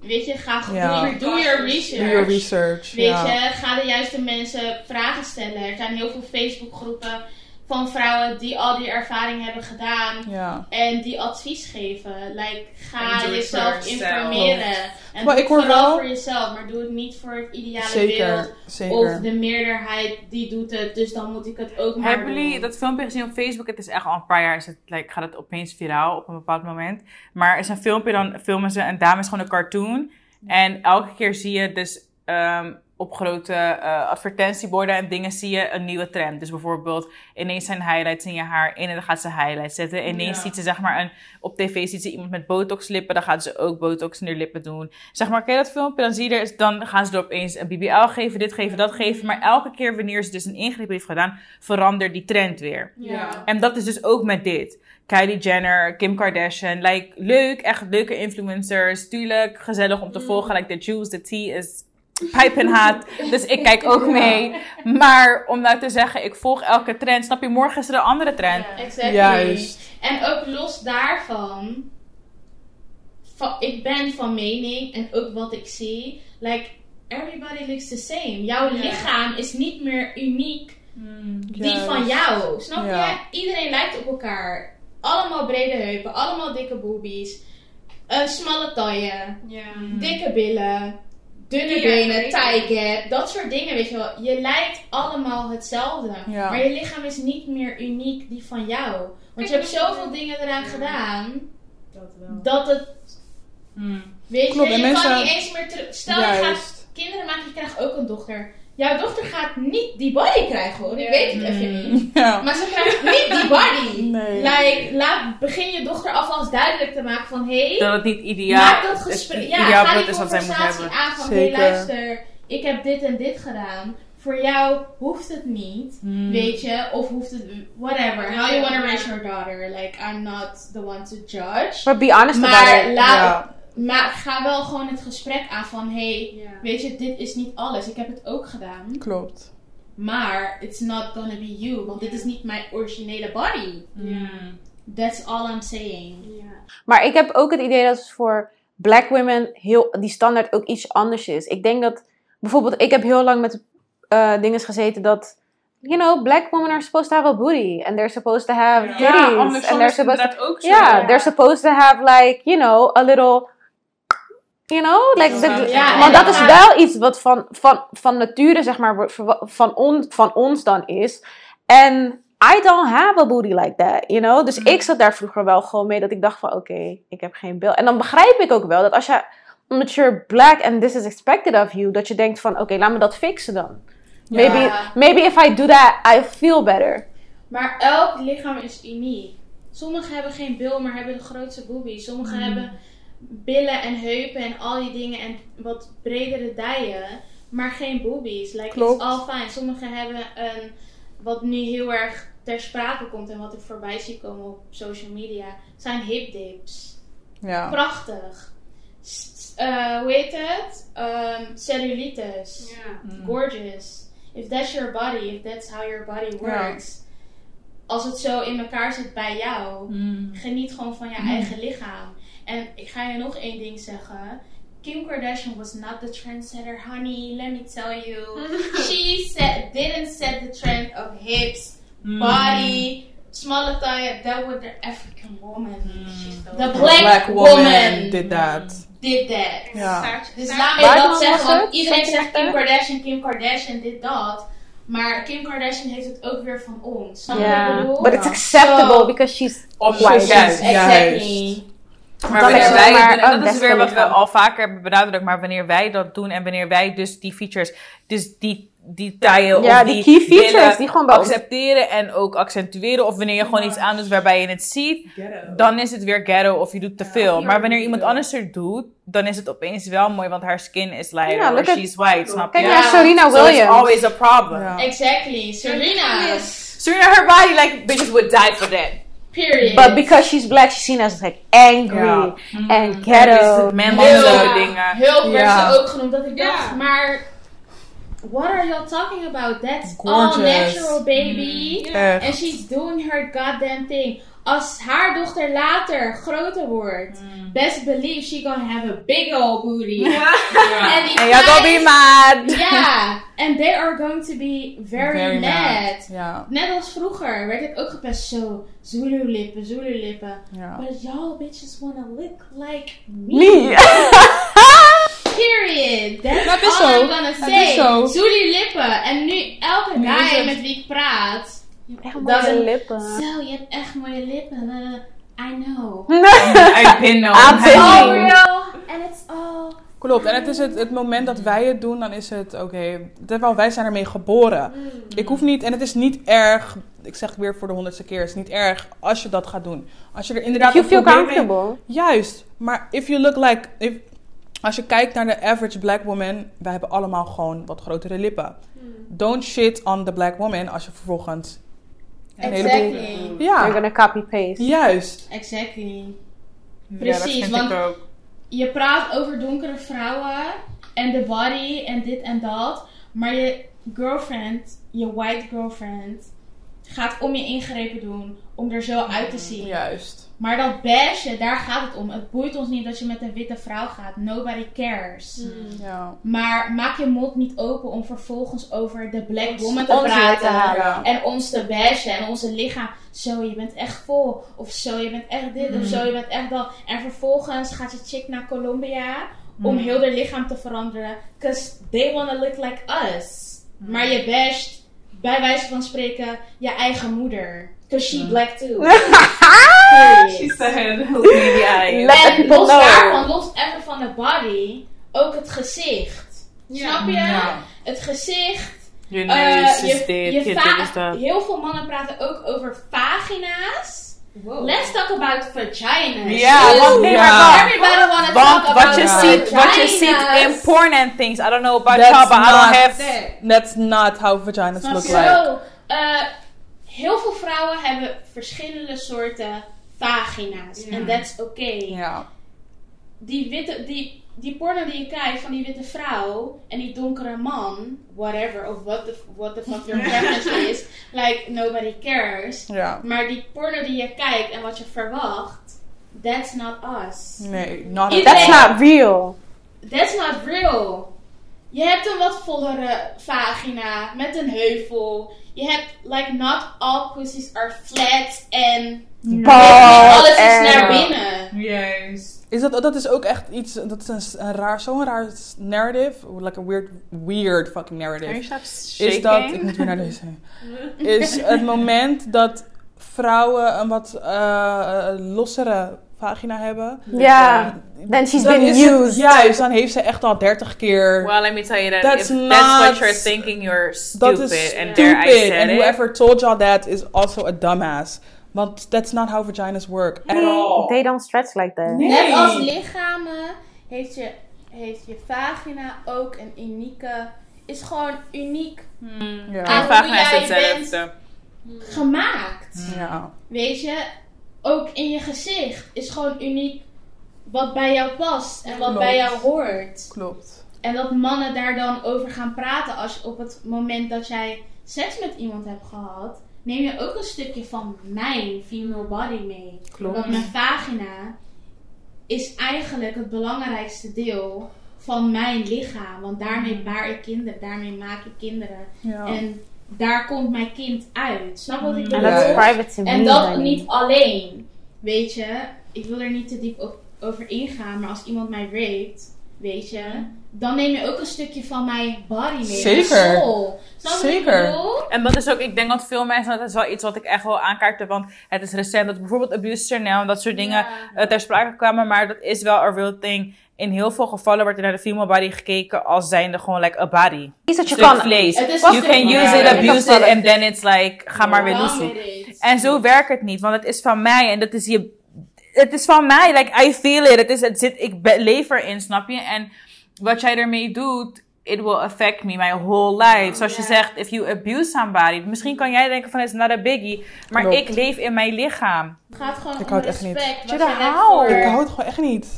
weet je, ga Ja. doe, doe your research. Do your research. Weet ja. je, ga de juiste mensen vragen stellen. Er zijn heel veel Facebookgroepen van vrouwen die al die ervaring hebben gedaan Ja. en die advies geven. Like, ga jezelf informeren. En Maar doe ik het vooral wel- voor jezelf, maar doe het niet voor het ideale Zeker, beeld. zeker. Of de meerderheid die doet het, dus dan moet ik het ook maar Hebben jullie dat filmpje gezien op Facebook? Het is echt al een paar jaar, is het, like, gaat het opeens viraal op een bepaald moment. Maar er is een filmpje, dan filmen ze een dame, is gewoon een cartoon. En elke keer zie je dus ehm, op grote eh, advertentieborden en dingen zie je een nieuwe trend. Dus bijvoorbeeld ineens zijn highlights in je haar in en dan gaat ze highlights zetten. Ineens Ja. ziet ze zeg maar een, op tv ziet ze iemand met botox lippen, dan gaat ze ook botox in haar lippen doen. Zeg maar, ken je dat filmpje? Dan zie je er, dan gaan ze er opeens een BBL geven, dit geven, dat geven. Maar elke keer wanneer ze dus een ingreep heeft gedaan, verandert die trend weer. Ja. En dat is dus ook met dit. Kylie Jenner, Kim Kardashian. Like, leuk, echt leuke influencers. Tuurlijk, gezellig om te volgen. Like, the juice, the tea is pijpen hot. Dus ik kijk ook mee. Maar om nou te zeggen, ik volg elke trend. Snap je, morgen is er een andere trend. Exactly. Juist. En ook los daarvan, van, ik ben van mening en ook wat ik zie, like everybody looks the same. Jouw lichaam is niet meer uniek die Juist. van jou. Snap Ja. je? Iedereen lijkt op elkaar. Allemaal brede heupen, allemaal dikke boobies, eh, smalle taille, dikke billen, dunne benen, thigh gap, dat soort dingen, weet je wel. Je lijkt allemaal hetzelfde. Ja. Maar je lichaam is niet meer uniek die van jou. Want je hebt zoveel dingen eraan gedaan, Dat wel. dat het, weet Klopt, je, je kan mensen- niet eens meer terug. Stel je gaat kinderen maken, je krijgt ook een dochter. Jouw dochter gaat niet die body krijgen hoor, ik Ja. weet het even niet. (laughs) Ja. Maar ze krijgt niet die body. Nee. Like, laat, begin je dochter alvast duidelijk te maken van, hé, hey, Dat het niet ideaal maak dat gesprek, ja, ideaalbeeld ga die is wat zij moet conversatie hebben. aan van, hé Zeker. hey, luister, ik heb dit en dit gedaan. Voor jou hoeft het niet. Hmm. Weet je, of hoeft het, whatever. How you want to Ja. raise your daughter. Like, I'm not the one to judge. But be honest about Maar, it. laat, Ja. Maar ga wel gewoon het gesprek aan van, hey, weet je, dit is niet alles. Ik heb het ook gedaan. Klopt. Maar it's not gonna be you. Want dit is niet mijn originele body. Ja. That's all I'm saying. Ja. Maar ik heb ook het idee dat het voor black women heel, die standaard ook iets anders is. Ik denk dat bijvoorbeeld, ik heb heel lang met eh dingen gezeten dat, you know, black women are supposed to have a booty. And they're supposed to have Ja, titties. Ja, and they're supposed to, zo. yeah, they're supposed to have like, you know, a little, you know, like, Ja, the- ja, want dat is wel iets wat van, van, van nature, zeg maar, van, on, van ons dan is. En I don't have a booty like that, you know. Dus ik zat daar vroeger wel gewoon mee dat ik dacht van, oké, ik heb geen bil. En dan begrijp ik ook wel dat als je, omdat you're black and this is expected of you, dat je denkt van, oké, laat me dat fixen dan. Maybe, Ja. maybe if I do that, I feel better. Maar elk lichaam is uniek. Sommigen hebben geen bil, maar hebben de grootste boobies. Sommigen hebben billen en heupen en al die dingen en wat bredere dijen, maar geen boobies. Like, Klopt. it's all fine. Sommigen hebben een, wat nu heel erg ter sprake komt en wat ik voorbij zie komen op social media, zijn hip dips. Ja. Prachtig. S- eh, hoe heet het? Ehm, cellulitis. Ja. Gorgeous. If that's your body, if that's how your body works. Als het zo in elkaar zit bij jou, geniet gewoon van je eigen lichaam. En ik ga je nog één ding zeggen. Kim Kardashian was not the trendsetter, honey. Let me tell you. (laughs) She set, didn't set the trend of hips, body, smaller thigh. That was the African woman. The black, Black woman, woman did that. did that. Ja. Dus laat mij dat zeggen, want iedereen zegt Kim? Kardashian, Kim Kardashian, dit, dat. Maar Kim Kardashian heeft het ook weer van ons. Snap je wat ik Yeah. bedoel? But it's acceptable So- because she's white. juist. Exactly. Maar Dan wanneer het wij, maar en dat is weer wat we al vaker hebben benadrukt, maar wanneer wij dat doen en wanneer wij dus die features, dus die, die Ja, of die die, key features die gewoon accepteren en ook accentueren, of wanneer je gewoon iets aandoet waarbij je het ziet, Ghetto. dan is het weer ghetto of je doet te veel. Maar wanneer iemand anders er doet, dan is het opeens wel mooi, want haar skin is lighter Ja, or she's white, snap je? Kijk naar Serena So it's Williams. always a problem. Exactly. Serena. Serena, her body, like, bitches would die for that. Period. But because she's black, she's seen as like angry Ja. and Dus ghetto. Man, Heel- man, dingen. Hulp werd Ja. ze ook genoemd. Dat ik dacht, maar... What are y'all talking about? That's Gorgeous. all natural, baby. Mm-hmm. Echt. And she's doing her goddamn thing. Als haar dochter later groter wordt, best believe she gonna have a big old booty. (laughs) En die And you're gonna be mad. Ja, (laughs) and they are going to be very, mad. Net als vroeger werd ik ook gepest zo, Zulu lippen, Zulu lippen. But y'all bitches wanna look like me. (laughs) Period. That's Dat is all zo. I'm gonna Dat say. Zulu lippen. En nu elke guy met wie ik praat. Echt Dat mooie is- lippen. Zo, je hebt echt mooie lippen. Uh, I (laughs) know. I've been known. I've been- All real. And it's all... Klopt, en het is het, het moment dat wij het doen, dan is het oké. terwijl wij zijn ermee geboren. Ik hoef niet, en het is niet erg, ik zeg het weer voor de honderdste keer, het is niet erg als je dat gaat doen. Als je er inderdaad You feel probleem mee- comfortable. Juist, maar if you look like, if, als je kijkt naar de average black woman, wij hebben allemaal gewoon wat grotere lippen. Don't shit on the black woman als je vervolgens een heleboel... Exactly. You're Ja, gonna copy-paste. juist. Exactly. Precies, want- ook. Je praat over donkere vrouwen en de body en dit en dat. Maar je girlfriend, je white girlfriend, gaat om je ingrepen doen om er zo uit te zien. Juist. Maar dat bashen, daar gaat het om. Het boeit ons niet dat je met een witte vrouw gaat. Nobody cares. Ja. Maar maak je mond niet open om vervolgens over de black woman te Ons weer te praten. Ja. En ons te bashen en onze lichaam. Zo, je bent echt vol. Of zo, je bent echt dit. Of zo, je bent echt dat. En vervolgens gaat je chick naar Colombia om heel haar lichaam te veranderen. Cause they wanna look like us. Maar je basht, bij wijze van spreken, je eigen moeder. Cause she black too. (laughs) Period. said, look me in the eye. Let the En people los know. daarvan, los even van de body, ook het gezicht. Snap je? Het gezicht. Your eh, nose is je, dit, je je va- dit is dat. heel veel mannen praten ook over vagina's. Let's talk about vaginas. Want Ja. maar wacht. Everybody Want talk wat about je Ja. ziet, wat je ziet vaginas. in porn and things. I don't know about That's y'all, but I don't have. That's not how vaginas look je? like. Eh, heel veel vrouwen hebben verschillende soorten vagina's. En that's okay. Ja. die witte, die, die porno die je kijkt van die witte vrouw en die donkere man, whatever, of what the, what the fuck your (laughs) preference is, like nobody cares. Ja. Maar die porno die je kijkt en wat je verwacht, that's not us. Nee, not Iedereen- That's not real. That's not real. Je hebt een wat vollere vagina met een heuvel. Je hebt, like, not all pussies are flat en Bald alles is naar binnen. Juist. Is dat, dat is ook echt iets, dat is een, een raar, zo'n raar narrative, like a weird, weird fucking narrative. Is dat, ik moet weer naar deze, is het moment dat vrouwen een wat eh, eh, lossere vagina hebben. Ja. Then she's Dan been used. juist, dan heeft ze echt al 30 keer. Well, let me tell you that That's if not- that's what you're thinking, you're dat stupid. is and there I said And it. whoever told y'all that is also a dumbass. Want that's not how vaginas work at all. They don't stretch like that. Nee. Net als lichamen heeft je, heeft je vagina ook een unieke, is gewoon uniek Ja. Ah, Mijn vagina hoe is jij hetzelfde. gemaakt. ja. Weet je, ook in je gezicht is gewoon uniek wat bij jou past en wat Klopt. bij jou hoort. Klopt. En dat mannen daar dan over gaan praten als op het moment dat jij seks met iemand hebt gehad, neem je ook een stukje van mijn female body mee. Klopt. Want mijn vagina is eigenlijk het belangrijkste deel van mijn lichaam. Want daarmee baar ik kinderen, daarmee maak ik kinderen. Ja. En daar komt mijn kind uit. Snap wat ik And bedoel? private to me. En dat niet alleen. Weet je, ik wil er niet te diep op, over ingaan, maar als iemand mij raped, weet je, dan neem je ook een stukje van mijn body mee. Zeker. Soul. Zeker. En dat is ook, ik denk dat veel mensen, dat is wel iets wat ik echt wil aankaarten. Want het is recent dat bijvoorbeeld Abuse Chanel en dat soort dingen Ja. eh, ter sprake kwamen. Maar dat is wel een real thing. In heel veel gevallen wordt er naar de female body gekeken als zijnde gewoon like a body. Iets dat je kan. vlees. You can use it, abuse it, and then it's like, ga maar weer loesoe. En zo werkt het niet, want het is van mij en dat is je. Het is van mij, like I feel it. Het is, het zit, ik leef erin, snap je? En wat jij ermee doet, it will affect me my whole life. Zoals je zegt, if you abuse somebody, misschien kan jij denken van it's not a biggie, maar Klopt. ik leef in mijn lichaam. Het gaat gewoon Ik om hou respect. niet. voor- Ik hou het gewoon echt niet.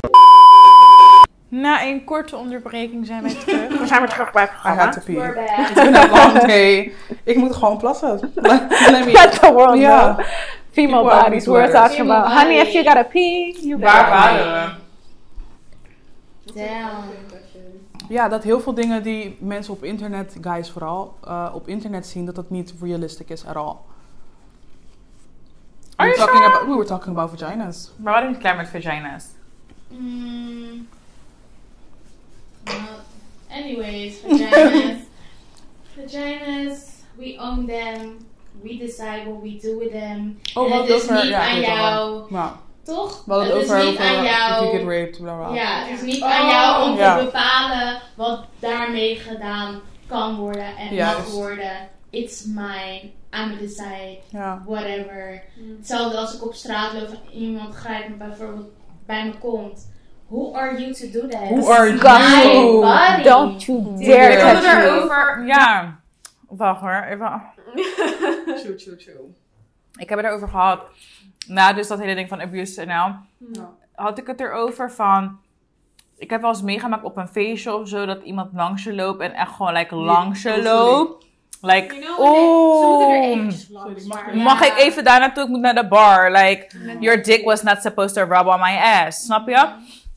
Na een korte onderbreking zijn wij terug. (laughs) We zijn weer terug bij het I programma. had to pee. We're back. It's been a long day. Ik moet gewoon plassen. Let, (laughs) let me. Let the world Ja. know. Female People bodies, we're talking Female about. Honey, if you gotta pee, you Waar gotta waren we? Damn. Ja, dat heel veel dingen die mensen op internet, guys vooral, eh, op internet zien, dat dat niet realistic is at all. Are were, you talking sure? about, we were talking about vaginas. Maar waren niet klaar met vagina's. Mm. Well, anyways, vaginas. (laughs) vaginas, we own them. We decide what we do with them. Oh, en hadden is niet aan jou, toch? we het het is over niet aan you jou. get raped, bla bla. Ja, het is niet Oh. aan jou om Ja. te bepalen wat daarmee gedaan kan worden en Juist. mag worden. It's mine. I'm decide. Ja. Whatever. Hetzelfde als ik op straat loop en iemand grijpt me bijvoorbeeld bij me komt. Who are you to do that? Who are you? my body. Don't you dare Ik had het erover. Ja. Wacht hoor. Even. Chill, chill, chill. Ik heb het erover gehad. Na dus dat hele ding van abuse NL. Had ik het erover van. Ik heb wel eens meegemaakt op een feestje of zo. Dat iemand langs je loopt en echt gewoon like, langs je dat loopt. Like, You know, er oh. eventjes langs. Sorry, mag maar- ik- Mag ik even daar naartoe? Ik moet naar de bar. Like, your dick was not supposed to rub on my ass. Snap je?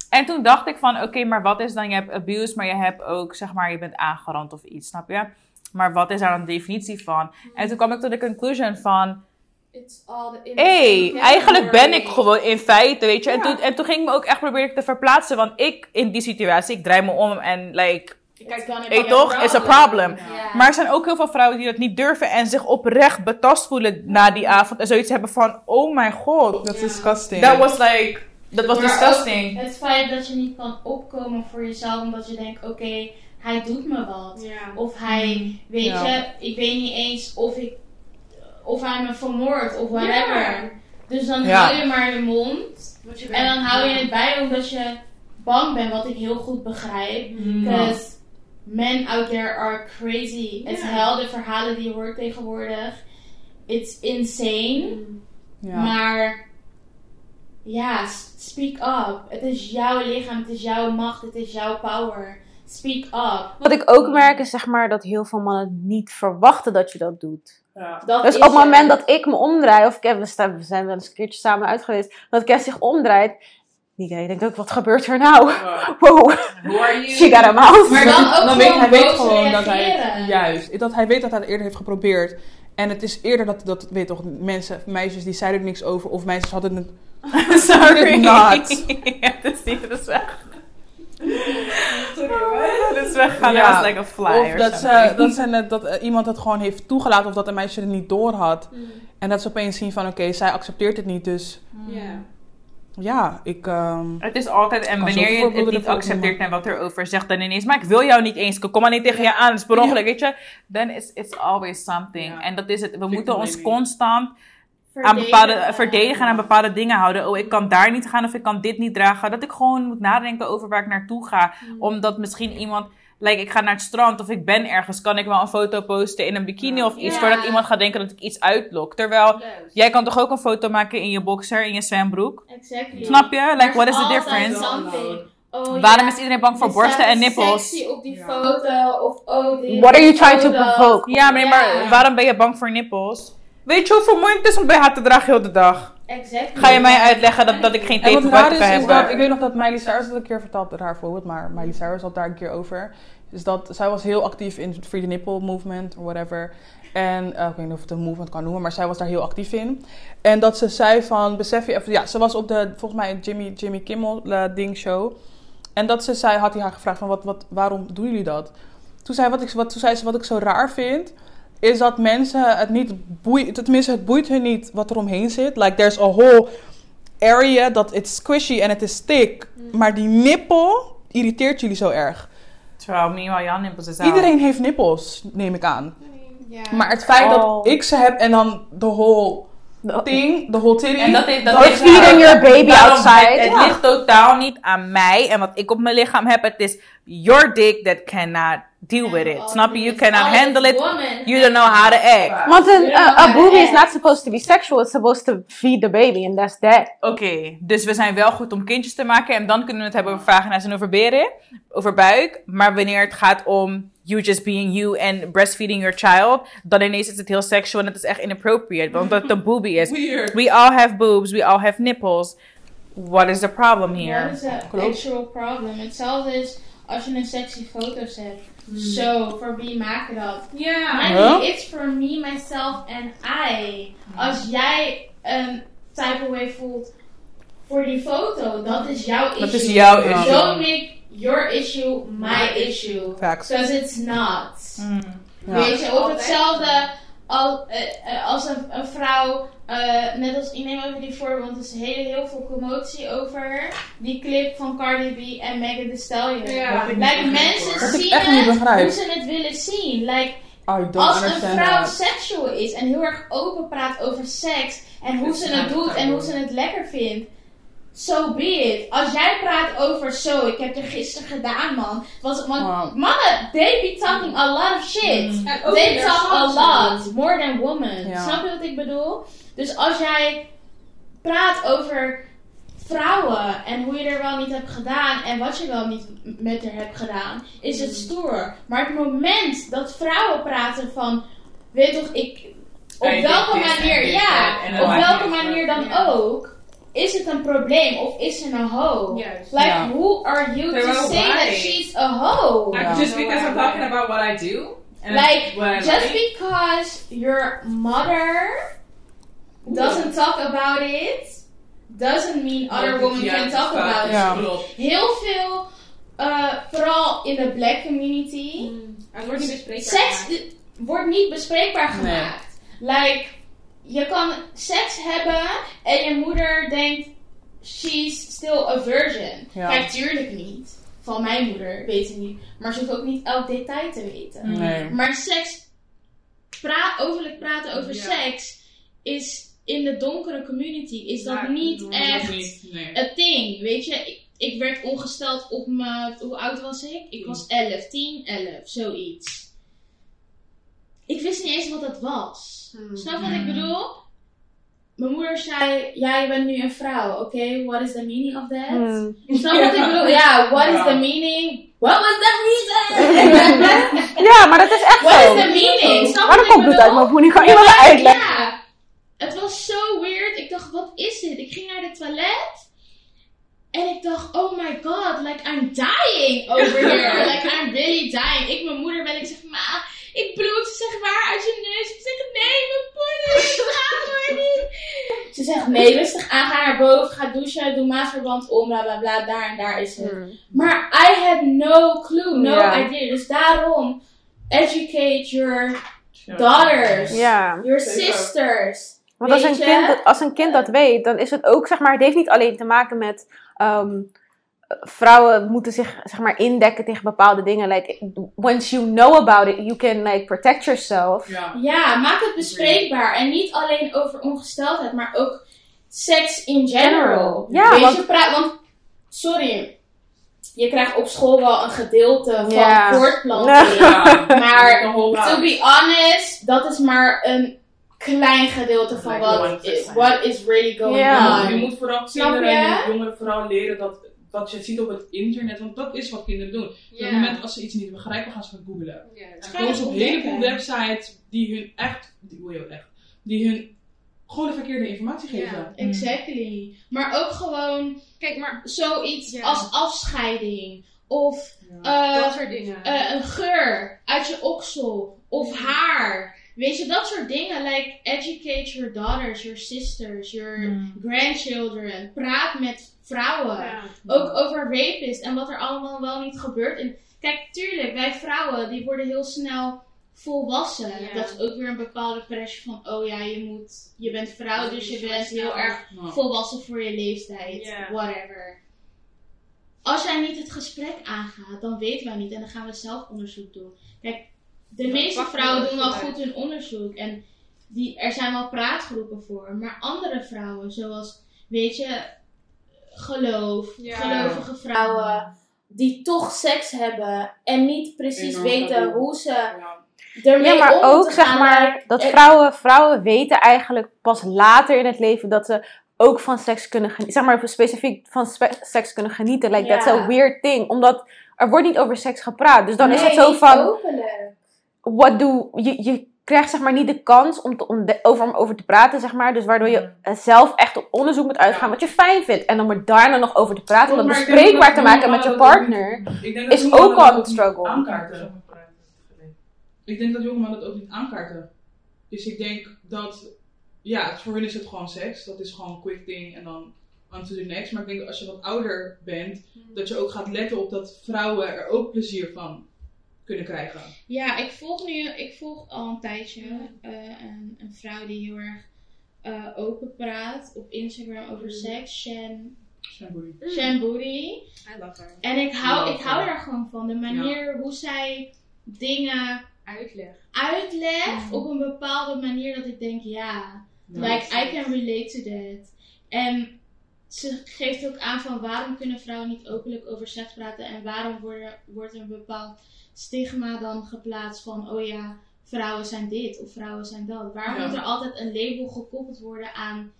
En toen dacht ik van, oké, maar wat is dan? Je hebt abuse, maar je hebt ook, zeg maar, je bent aangerand of iets, snap je? Maar wat is daar dan de definitie van? En toen kwam ik tot de conclusion van, hé, innocent eigenlijk ben ik gewoon in feite, weet je? En, toen, en toen ging ik me ook echt proberen te verplaatsen, want ik in die situatie, ik draai me om en like, gonna Hey, toch? It's a problem. Maar er zijn ook heel veel vrouwen die dat niet durven en zich oprecht betast voelen na die avond en zoiets hebben van, oh mijn god, That's Ja. disgusting. that was like, that was Maar disgusting. ook Het feit dat je niet kan opkomen voor jezelf omdat je denkt, oké, hij doet me wat. Of hij, weet Ja. je, ik weet niet eens of ik, of hij me vermoordt of whatever. Ja. Dus dan Ja. hou je maar je mond. Je En dan hou je het bij omdat je bang bent, wat ik heel goed begrijp. Mm. Because men out there are crazy. Het Ja. hel, de verhalen die je hoort tegenwoordig. It's insane. Ja. Maar ja, speak up. Het is jouw lichaam, het is jouw macht, het is jouw power. Speak up. Wat ik ook merk is zeg maar dat heel veel mannen niet verwachten dat je dat doet. Dat Dus is op het moment er. dat ik me omdraai, of Kevin, we zijn wel eens een keertje samen uit geweest, dat Kev zich omdraait, die denkt ook, wat gebeurt er nou? (laughs) Wow, Who are you? she got a mouth. Maar dan ook dan weet hij weet gewoon dat hij juist dat hij weet dat hij het eerder heeft geprobeerd en het is eerder dat dat weet toch mensen meisjes die zeiden er niks over of meisjes hadden het (laughs) (laughs) Sorry. Not. ja, het is niet, het Het is weggaan Ja. als like a fly of dat, ze, dat, ze net, dat eh, iemand het gewoon heeft toegelaten of dat een meisje het niet door had en dat ze opeens zien van oké zij accepteert het niet dus Ja. ja ik ehm, Het is altijd, en wanneer je het niet accepteert en wat erover zegt, dan ineens, maar ik wil jou niet eens, ik kom maar niet tegen je aan, het is per ongeluk, weet je. Then it's, it's always something. En dat is het, we moeten ons blaming. Aan Verdedigen. bepaalde, verdedigen en aan bepaalde dingen houden. Oh, ik kan daar niet gaan of ik kan dit niet dragen. Dat ik gewoon moet nadenken over waar ik naartoe ga. Omdat misschien iemand, like ik ga naar het strand of ik ben ergens, kan ik wel een foto posten in een bikini of iets, voordat iemand gaat denken dat ik iets uitlok. Terwijl, jij kan toch ook een foto maken in je boxer, in je zwembroek? Exactly. Snap je? Like, what is the difference? Oh, Waarom is iedereen bang voor je borsten en nippels? sexy op die foto. Of oh. What are you trying to provoke? Ja, maar, waarom ben je bang voor nippels? Weet je hoe vermoeiend het is om bij haar te dragen heel de dag? Exactly. Ga je mij uitleggen dat, dat ik geen tape is, kan is dat, hebben? ik weet nog dat Miley Cyrus dat een keer verteld, raar voorbeeld, maar Miley Cyrus had daar een keer over. Is dat zij was heel actief in het Free the Nipple movement, of whatever. En eh, ik weet niet of het een movement kan noemen, maar zij was daar heel actief in. En dat ze zei van, besef je even, ja, ze was op de, volgens mij, Jimmy, Jimmy Kimmel eh, ding show. En dat ze zei, had hij haar gevraagd van, wat, wat, waarom doen jullie dat? Toen zei, wat ik, wat, toen zei ze, wat ik zo raar vind, is dat mensen het niet boeit, tenminste het boeit hun niet wat er omheen zit. Like, there's a whole area dat it's squishy en het is thick. Maar die nippel irriteert jullie zo erg. Terwijl meanwhile Jan nippels is Iedereen heeft nippels, neem ik aan. Ja. Maar het feit Oh. dat ik ze heb en dan de whole thing, de whole titty. En dat is, dat Or is feeding your baby Daarom, outside. Het, het Ja. ligt totaal niet aan mij en wat ik op mijn lichaam heb. Het is your dick that cannot deal with it. Snap je? You cannot handle it. You don't know how to act. Want een, boobie is not supposed to be sexual, it's supposed to feed the baby and that's that. Oké, dus we zijn wel goed om kindjes te maken. En dan kunnen we het hebben over vagina's en over beren. Over buik. Maar wanneer het gaat om you just being you and breastfeeding your child, dan ineens is het heel sexual en het is echt inappropriate, want dat een boobie is. (laughs) Weird. We all have boobs, we all have nipples. What is the problem here? What is the actual problem? Hetzelfde is als je een sexy foto's hebt. Zo, voor wie maken dat? Ja. Honey, it's for me, myself and I. Als jij een type of way voelt voor die foto, dat is jouw issue. Dat is jouw issue. Don't make your issue my issue. Facts. Because it's not. Mm. Ja. Weet je, of hetzelfde als, eh, eh, als een, een vrouw, eh, net als ik neem even die voorbeeld, want er is heel, heel veel commotie over die clip van Cardi B en Megan Thee Stallion. Ja. Like, mensen begrijp. Dat ik zien het hoe ze het willen zien. Like, als een vrouw that. seksual is en heel erg open praat over seks en hoe It's ze het doet en hoe ze het lekker vindt, so be it. Als jij praat over zo, ik heb er gisteren gedaan, man. Was, want Wow. mannen, they be talking a lot of shit. Mm. They talk a lot, more than women. Ja. Snap je wat ik bedoel? Dus als jij praat over vrouwen en hoe je er wel niet hebt gedaan en wat je wel niet met haar hebt gedaan, is het stoer. Maar het moment dat vrouwen praten van, weet toch, ik, op welke manier, ja, op welke manier dan ook, is het een probleem of is ze een hoe? Juist. Like, who are you to say that she's a hoe? Just because I'm talking about what I do. And Like, I just like. because your mother doesn't talk about it, doesn't mean other women can talk about it. Heel veel, uh, vooral in de black community, wordt niet bespreekbaar. seks wordt niet bespreekbaar Nee. gemaakt. Like, je kan seks hebben en je moeder denkt, she's still a virgin. Ja. Kijk, tuurlijk niet. Van mijn moeder, weet ik niet. Maar ze hoeft ook niet elk detail te weten. Nee. Maar seks, pra overlijk praten over Ja. seks, is in de donkere community, is dat Ja, niet echt niet, nee. een ding. Weet je, ik, ik werd ongesteld op mijn, hoe oud was ik? Ik was 11, 10, 11, zoiets. Ik wist niet eens wat dat was. Hmm. Snap wat ik bedoel? Mijn moeder zei, ja, je bent nu een vrouw, oké? What is the meaning of that? Hmm. Snap wat ik bedoel? Ja, what is the meaning? What was the reason? (laughs) Ja, maar dat is echt what zo. is the meaning? Snap Maar wat dat ik komt bedoel? uit mijn. Ik kan iemand uitleggen. Ja, het was zo weird. Ik dacht, wat is dit? Ik ging naar de toilet. En ik dacht, oh my god, like I'm dying over (laughs) here. like I'm really dying. Ik mijn moeder ben, ik zeg, ma, ik bloed. Ze zegt, waar? Uit je neus? Ik zeg, nee, mijn poeder. Ik ga maar niet. Ze zegt, nee, rustig aan, ga naar boven, ga douchen, doe maatverband om, bla bla bla, daar en daar is het. Hmm. Maar I had no clue, no idea. Dus daarom, educate your daughters, your sisters. Want als een, kind, als een kind dat weet, dan is het ook, zeg maar, het heeft niet alleen te maken met ehm, vrouwen moeten zich, zeg maar, indekken tegen bepaalde dingen. Like, once you know about it, you can, like, protect yourself. Ja. Ja, maak het bespreekbaar. En niet alleen over ongesteldheid, maar ook seks in general. Ja, Weet want- je, pra- want, sorry, je krijgt op school wel een gedeelte van Ja. voortplanting. (laughs) Ja. Maar To be honest, dat is maar een klein gedeelte van wat, 1%. what is really going Ja. Je on. moet vooral kinderen en jongeren vooral leren dat wat je ziet op het internet, want dat is wat kinderen doen. Op het moment als ze iets niet begrijpen, gaan ze gaan googlen. En Ga dan komen ze op een heleboel websites die hun echt, die, echt, die hun gewoon de verkeerde informatie geven. Exactly. Maar ook gewoon Kijk, maar zoiets als afscheiding. Of Ja. eh, dat soort dingen. eh, een geur uit je oksel. Of haar. Weet je, dat soort dingen. Like, educate your daughters, your sisters, your Hmm. grandchildren. Praat met vrouwen. ja. Ook over rapist en wat er allemaal wel niet gebeurt. En kijk, tuurlijk, wij vrouwen die worden heel snel volwassen. Ja. Dat is ook weer een bepaalde pressure van, oh ja, je moet, je bent vrouw, dus je bent heel erg volwassen voor je leeftijd. Ja. Whatever. Als jij niet het gesprek aangaat, dan weten wij niet en dan gaan we zelf onderzoek doen. Kijk, de Dat meeste vrouwen doen wel goed hun onderzoek en die, er zijn wel praatgroepen voor. Maar andere vrouwen, zoals, weet je, geloof, Ja. gelovige vrouwen, die toch seks hebben en niet precies Enorm weten taboe. hoe ze Ja. ermee Ja, maar om ook, zeg gaan. maar, dat eh, vrouwen, vrouwen weten eigenlijk pas later in het leven dat ze ook van seks kunnen genieten. Zeg maar, specifiek van spe- seks kunnen genieten. Like, that's Ja. a weird thing. Omdat er wordt niet over seks gepraat. Dus dan is het zo van, openlijk. What do, je, je krijgt zeg maar niet de kans om, te over, om over te praten, zeg maar. Dus waardoor je eh, zelf echt op onderzoek moet uitgaan wat je fijn vindt. En om er daarna nog over te praten, om dat bespreekbaar te maken met je partner. is ook al een struggle. Aankaarten. Ik denk dat jonge mannen dat ook niet aankaarten. Dus ik denk dat, ja, voor hun is het gewoon seks. Dat is gewoon een quick thing en dan on to the next. Maar ik denk dat als je wat ouder bent, dat je ook gaat letten op dat vrouwen er ook plezier van kunnen krijgen. Ja, ik volg nu, ik volg al een tijdje eh, een, een vrouw die heel erg eh, open praat op Instagram over seks, Shan, Booty. I love her. En ik hou, ik hou daar gewoon van. De manier hoe zij dingen Uitleg. uitlegt op een bepaalde manier dat ik denk, ja, like I can relate to that. En ze geeft ook aan van waarom kunnen vrouwen niet openlijk over seks praten en waarom worden, wordt er een bepaald stigma dan geplaatst van, oh ja, vrouwen zijn dit of vrouwen zijn dat. Waarom Ja. moet er altijd een label gekoppeld worden aan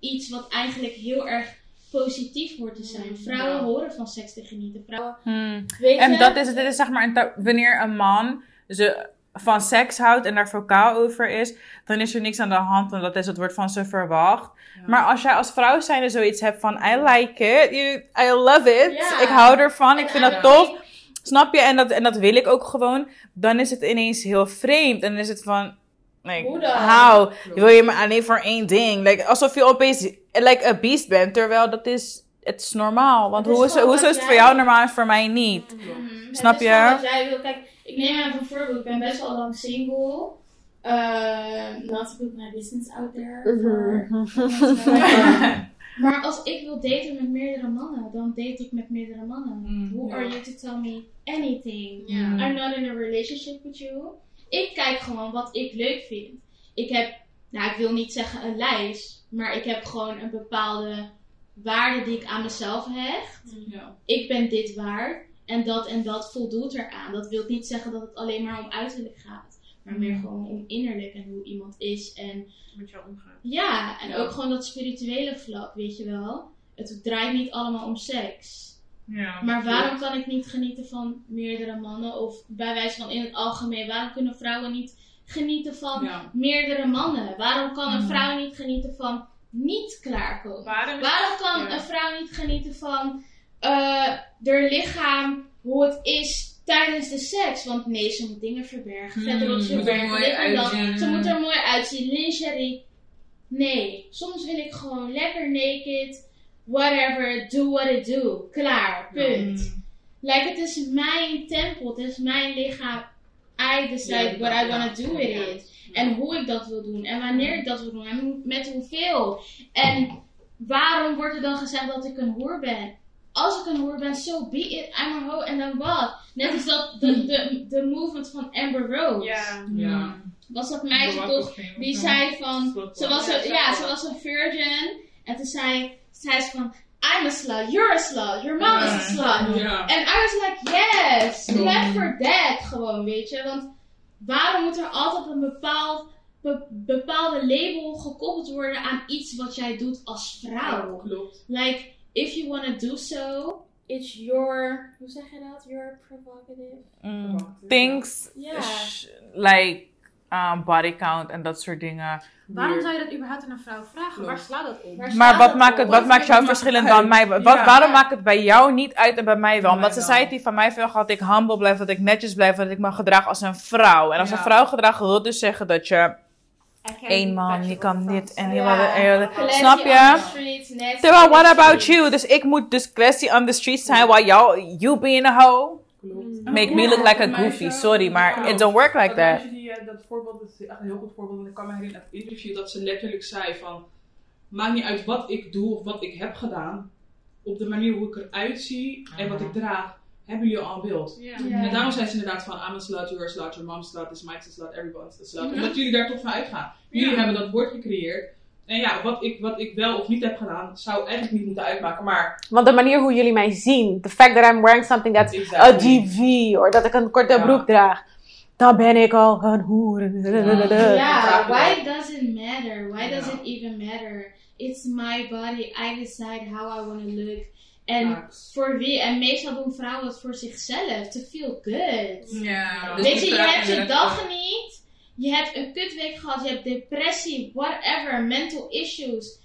iets wat eigenlijk heel erg positief wordt te zijn? Vrouwen Ja. horen van seks te genieten. Vrouwen, Hmm. En dat is het. Dit is zeg maar een wanneer een man ze van seks houdt en daar vocaal over is, dan is er niks aan de hand. En dat is het wordt van ze verwacht. Maar als jij als vrouw zijnde zoiets hebt van I like it, you, I love it, ik hou ervan, ik En vind dat tof. Snap je? En dat, en dat wil ik ook gewoon. Dan is het ineens heel vreemd. En dan is het van, like, Hoe how? Wil je me alleen voor één ding? Like, alsof je opeens like a beast bent. Terwijl dat is, het is normaal. Want Het is hoe is, het voor jou normaal en voor mij niet? Snap je? jij wil. Kijk, ik neem even een voorbeeld. Ik ben best wel lang single. Uh, not to put my business out there. Mhm. (laughs) maar als ik wil daten met meerdere mannen, dan date ik met meerdere mannen. Mm, Who are you to tell me anything? I'm not in a relationship with you. Ik kijk gewoon wat ik leuk vind. Ik heb, nou ik wil niet zeggen een lijst, maar ik heb gewoon een bepaalde waarde die ik aan mezelf hecht Ja. ik ben dit waard en dat en dat voldoet eraan. Dat wil niet zeggen dat het alleen maar om uiterlijk gaat, maar meer gewoon om innerlijk en hoe iemand is. En Met jou omgaan. ja, en Ja. ook gewoon dat spirituele vlak, weet je wel. Het draait niet allemaal om seks. Ja. Maar waarom kan ik niet genieten van meerdere mannen? Of bij wijze van in het algemeen, waarom kunnen vrouwen niet genieten van Ja. meerdere mannen? Waarom kan een Mhm. vrouw niet genieten van niet klaarkomen? Waarom? Waarom kan een vrouw niet genieten van haar lichaam, hoe het is tijdens de seks? Want nee, ze moet dingen verbergen, Hmm, vetrotjes moet er verbergen, mooi uitzien. Ze moet er mooi uitzien, lingerie. Nee, soms wil ik gewoon lekker naked, whatever, do what I do. Klaar, punt. Like, het is mijn tempel, het is mijn lichaam. I decide what I want to do with it. En hoe ik dat wil doen. En wanneer ik dat wil doen. En met hoeveel. En waarom wordt er dan gezegd dat ik een hoer ben? Als ik een hoer ben, so be it. I'm a hoe en dan wat? Net als dat de, de, de movement van Amber Rose. Ja. Ja. Was dat meisje toch die zei van, ze was, een, ja, ze was een virgin. En toen zei, zei ze van, I'm a slut, you're a slut, your mom is a slut. Ja. En I was like, yes, clap for that gewoon, weet je. Want waarom moet er altijd een bepaald, be- bepaalde label gekoppeld worden aan iets wat jij doet als vrouw? Klopt. Like, if you want to do so, it's your, hoe zeg je dat? Your prerogative. Mm, things Ja. sh- like um, body count en dat soort dingen. Waarom zou je dat überhaupt aan een vrouw vragen? Waar slaat dat op? Maar wat maakt, het, wat maakt jou verschillend dan (laughs) mij? Wat, Ja. waarom maakt het bij jou niet uit en bij mij wel? Omdat society van mij veel dat ik humble blijf, dat ik netjes blijf, dat ik me gedraag als een vrouw. En als Ja. een vrouw gedraagt, wil dus zeggen dat je één man, je kan dit en je Ja. Snap je? nasty Terwijl, what about you? Dus ik moet dus classy on the streets zijn, while jou, you being a hoe, make me look like a goofy. Sorry, maar it don't work like that. die, eh, dat voorbeeld, dat is echt een heel goed voorbeeld. Want ik kan me herinneren uit het interview dat ze letterlijk zei van... Maakt niet uit wat ik doe of wat ik heb gedaan. Op de manier hoe ik eruit zie en wat ik draag, hebben jullie al een beeld. Ja. Ja. En daarom zijn ze inderdaad van I'm a slut, you're a slut, your mom's slut, this Mike's a slut, everyone's a slut. Omdat jullie daar toch van uitgaan. Jullie Ja. hebben dat woord gecreëerd. En ja, wat ik, wat ik wel of niet heb gedaan, zou eigenlijk niet moeten uitmaken. Maar Want de manier hoe jullie mij zien, the fact that I'm wearing something that's a Exactly. GV, of dat ik een korte Ja. broek draag, dan ben ik al een hoer. Yeah, (laughs) why does it matter? Why does Ja. it even matter? It's my body. I decide how I want to look. En voor wie? En meestal doen vrouwen het voor zichzelf. To feel good. Ja, Weet je, je hebt je dag niet. Je hebt een kutweek gehad. Je hebt depressie, whatever, mental issues.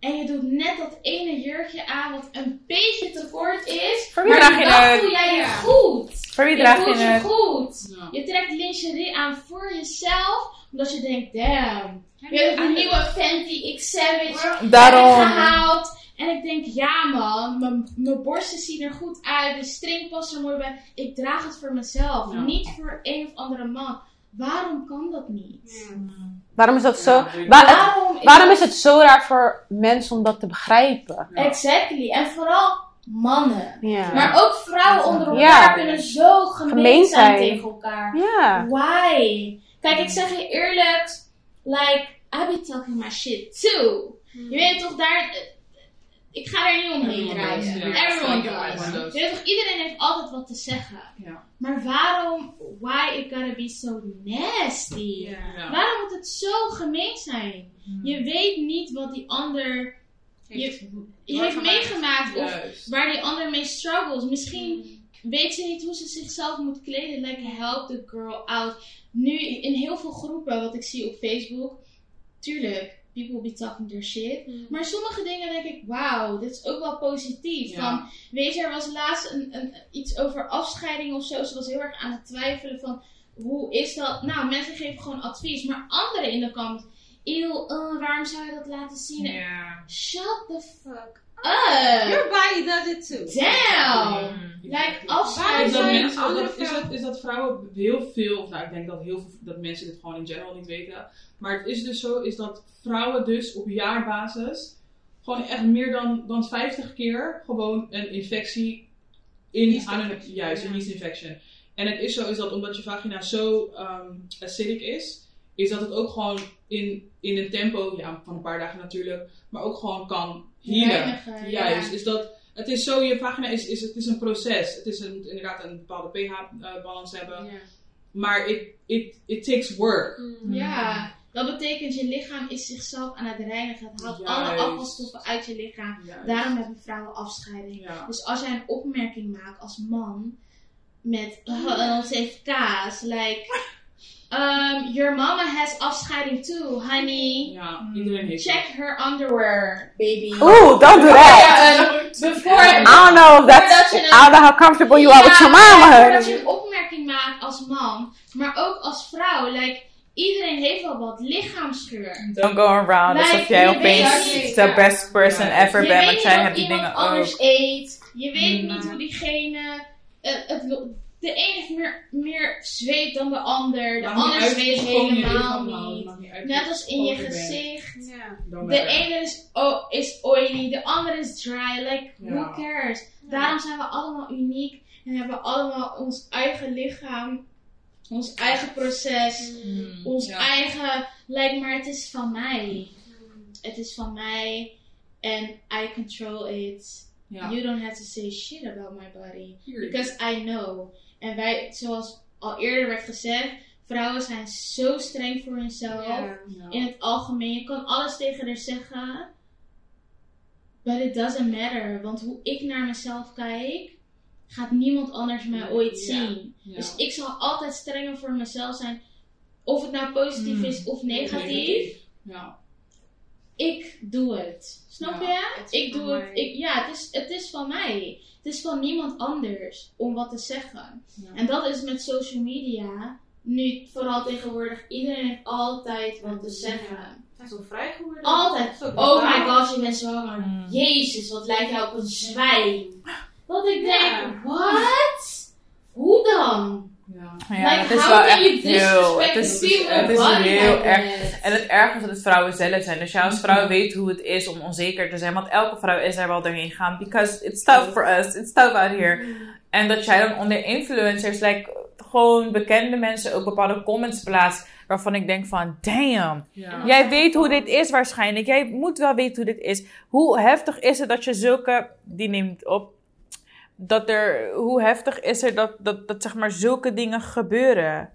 En je doet net dat ene jurkje aan wat een beetje te kort is. Voor wie maar draag je het? voel jij je goed. Voor wie Je draag je voelt je het? goed. Ja. Je trekt lingerie aan voor jezelf. Omdat je denkt, damn. Heb Je hebt een nieuwe Fenty X Savage Daarom. gehaald. En ik denk, ja man, mijn- mijn borsten zien er goed uit. De string past er mooi bij. Ik draag het voor mezelf. Ja. Niet voor een of andere man. Waarom kan dat niet? Waarom is dat zo? Ja. Waar- Waarom is, waarom is het zo raar voor mensen om dat te begrijpen? Ja. Exactly. En vooral mannen. Ja. Maar ook vrouwen onder elkaar Ja. kunnen zo gemeen, Gemeen zijn zijn. tegen elkaar. ja. Why? Kijk, ik zeg je eerlijk, like, I be talking my shit too. Je weet toch, daar, ik ga er niet omheen Everyone does. Everyone iedereen heeft altijd wat te zeggen. Ja. Maar waarom, why it gotta be so nasty? Ja. Waarom moet het zo gemeen zijn? Je weet niet wat die ander Heeft- je heeft meegemaakt of waar die ander mee struggles. Misschien weet ze niet hoe ze zichzelf moet kleden. Like, help the girl out. Nu, in heel veel groepen, wat ik zie op Facebook, tuurlijk, people be talking their shit. Maar sommige dingen denk ik, wauw, dit is ook wel positief. Ja. Van, weet je, er was laatst een, een, iets over afscheiding of zo. Ze was heel erg aan het twijfelen van, hoe is dat? Nou, mensen geven gewoon advies. Maar anderen in de kant, eeuw, eh, waarom zou je dat laten zien? Shut the fuck up. Your body does it too. Damn! Mm. Like, Is dat, mensen, andere dat, is, dat, is dat vrouwen heel veel, of nou ik denk dat heel veel dat mensen dit gewoon in general niet weten. Maar het is dus zo, is dat vrouwen dus op jaarbasis gewoon echt meer dan, dan 50 keer gewoon een infectie in Yeast aan infection, juist, ja. een yeast infection. En het is zo, is dat omdat je vagina zo ehm, acidic is, is dat het ook gewoon in, in een tempo, ja, van een paar dagen natuurlijk, maar ook gewoon kan healen. Reinigen, Juist, ja. dus dat, het is zo, je vagina is, is, het is een proces. Het is een, inderdaad een bepaalde pH-balans hebben. Maar it, it, it takes work. Ja, dat betekent je lichaam is zichzelf aan het reinigen. Het haalt alle afvalstoffen uit je lichaam. Juist. Daarom hebben vrouwen afscheiding. Ja. Dus als jij een opmerking maakt als man met ons heeft kaas, like um, your mama has afscheiding too, honey. ja, iedereen heeft Check her underwear, baby. Oeh, don't do that. Ja, een- before, I don't know if that's, je I don't know how comfortable you are with your mama, Ja, honey. Voordat je een opmerking maakt als man, maar ook als vrouw. Like, iedereen heeft wel wat lichaamsgeur. Don't go around Like, alsof jij je opeens weet- de best person Ja. ever je bent, weet want niet jij wat hebt die iemand dingen anders ook. eet. Je weet Mm. niet hoe diegene... eh, het, de een heeft meer, meer zweet dan de ander. De ander zweet helemaal niet. Net als in je gezicht. Ja. De ene is, oh, is oily, de andere is dry. Like, who Ja. cares? Daarom zijn we allemaal uniek en hebben we allemaal ons eigen lichaam, ons eigen proces, Mm, ons ja. eigen. Like, maar het is van mij. Het is van mij en I control it. Ja. You don't have to say shit about my body. Because I know. En wij, zoals al eerder werd gezegd, vrouwen zijn zo streng voor hunzelf Ja. In het algemeen. Je kan alles tegen haar zeggen. But it doesn't matter. Want hoe ik naar mezelf kijk, gaat niemand anders mij Nee, ooit ja. zien. Ja. Dus ik zal altijd strenger voor mezelf zijn. Of het nou positief Mm. is of negatief. Negatief. Ja. Ik doe het. Snap Ja. je? Ik doe het. Ik, ja, het is, het is van mij. Het is van niemand anders om wat te zeggen. Ja. En dat is met social media. Nu, vooral tegenwoordig, iedereen heeft altijd wat te zeggen. Is zo vrij geworden. Altijd. Oh my gosh, je bent zwanger. Mm. Jezus, wat lijkt jou op een zwijn. Dat ik denk, wat? Hoe dan? Ja. Like, het is wel echt heel. Het is, het heel erg. En het ergste is dat het vrouwen zelf zijn. Dus jij als vrouw weet hoe het is om onzeker te zijn. Want elke vrouw is er wel doorheen gaan. Because it's tough for us. It's tough out here. En dat jij dan onder influencers, like, gewoon bekende mensen ook bepaalde comments plaatst. Waarvan ik denk van, damn. Ja. Jij weet hoe dit is waarschijnlijk. Jij moet wel weten hoe dit is. Hoe heftig is het dat je zulke... Die neemt op. Dat er... Hoe heftig is het dat, dat, dat zeg maar zulke dingen gebeuren?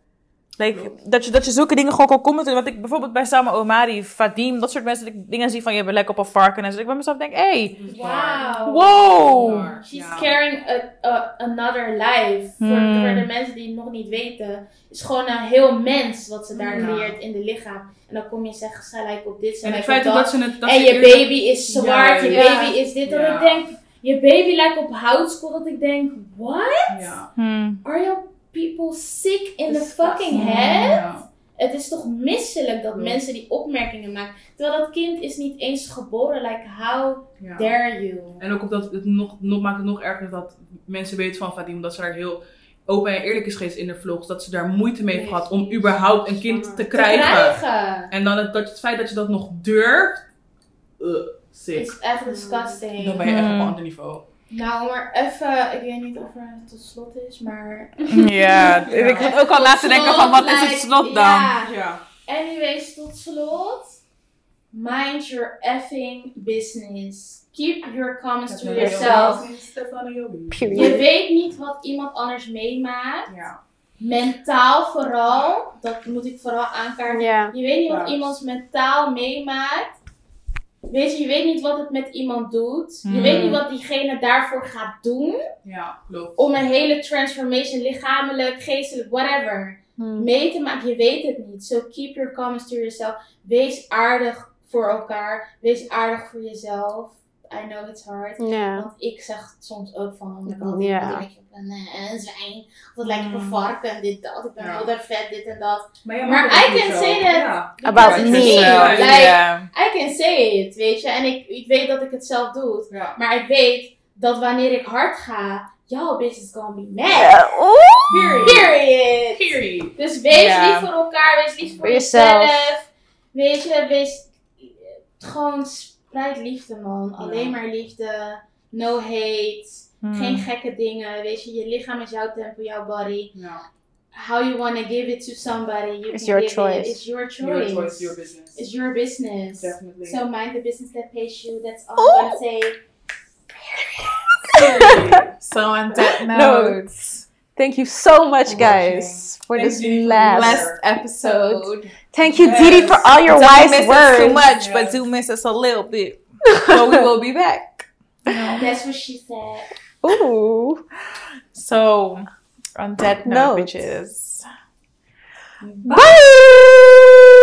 Like, dat, je, dat je zulke dingen gewoon kan commenten. Wat ik bijvoorbeeld bij Sama Omari, Fadim, dat soort mensen, dat ik dingen zie van je bent lekker op een varken. En zo. Ik bij mezelf denk, hey, Wauw. wow. She's carrying a, a- another life. Voor, Hmm. voor de mensen die het nog niet weten. Het is gewoon een heel mens wat ze daar Ja. creëert in de lichaam. En dan kom je zeggen, zij lijkt op dit, zij En het lijkt op feit dat. dat ze het... Dat en je baby is zwart, Ja, je ja. baby is dit. Ja. ik denk, je baby lijkt op houtskool. Dat ik denk, what? Ja. Hmm. Are your people sick in the fucking head? Ja. Het is toch misselijk dat Ja. mensen die opmerkingen maken. Terwijl dat kind is niet eens geboren. Like, how Ja. dare you? En ook op dat het nog, nog maakt het nog erger dat mensen weten van Vadim dat ze daar heel open en eerlijk is geweest in de vlogs. Dat ze daar moeite mee heeft gehad om überhaupt een kind te Te krijgen. krijgen. En dan het, dat, het feit dat je dat nog durft. Uh, sick. is echt disgusting. Dan ben je echt op Hmm. een ander niveau. Nou, maar even, ik weet niet of er tot slot is, maar... (laughs) Ja, ik zat ook al na te denken van wat is het slot dan? Ja. Ja. Anyways, tot slot. Mind your effing business. Keep your comments to yourself. Je weet niet wat iemand anders meemaakt. Ja. Mentaal vooral. Dat moet ik vooral aankaarten. Ja. Je weet niet wat Juist. iemands mentaal meemaakt. Weet je, je weet niet wat het met iemand doet. Je Hmm. weet niet wat diegene daarvoor gaat doen. Ja, klopt. Om een hele transformation, lichamelijk, geestelijk, whatever, Hmm. mee te maken. Je weet het niet. So keep your comments to yourself. Wees aardig voor elkaar. Wees aardig voor jezelf. I know it's hard. Ja. Want ik zeg soms ook van, oh my god, Ja. wat lijkt je op een, eh, een zwijn. Of wat lijkt op een varken, dit, dat. Ik ben Ja. heel erg vet, dit en dat. Maar, Maar I can say that. Ja. About me. Ja. Like, Ja. I can say it, weet je. En ik, ik weet dat ik het zelf doe. Ja. Maar ik weet dat wanneer ik hard ga, jouw bitch is gonna be mad. Ja, oeh. Period. Period. Dus wees Ja. lief voor elkaar, wees lief voor jezelf. Weet je, wees gewoon spreid liefde, man. Alleen maar liefde. No hate. Hmm. Geen gekke dingen. Weet je, je lichaam is jouw tempo, jouw body. Ja. How you wanna give it to somebody, you It's can your give choice. it. It's your choice. Your choice, your business. It's your business. Definitely. So mind the business that pays you. That's all I'm gonna say. (laughs) So on that (laughs) No. note, Thank you so much, For guys, for Thank this you last. last episode. Thank you, Yes. Didi, for all your Don't wise miss us words. too much, but do miss us a little bit. (laughs) But we will be back. No. (laughs) That's what she said. Ooh. So on that note, Note. bitches. Bye.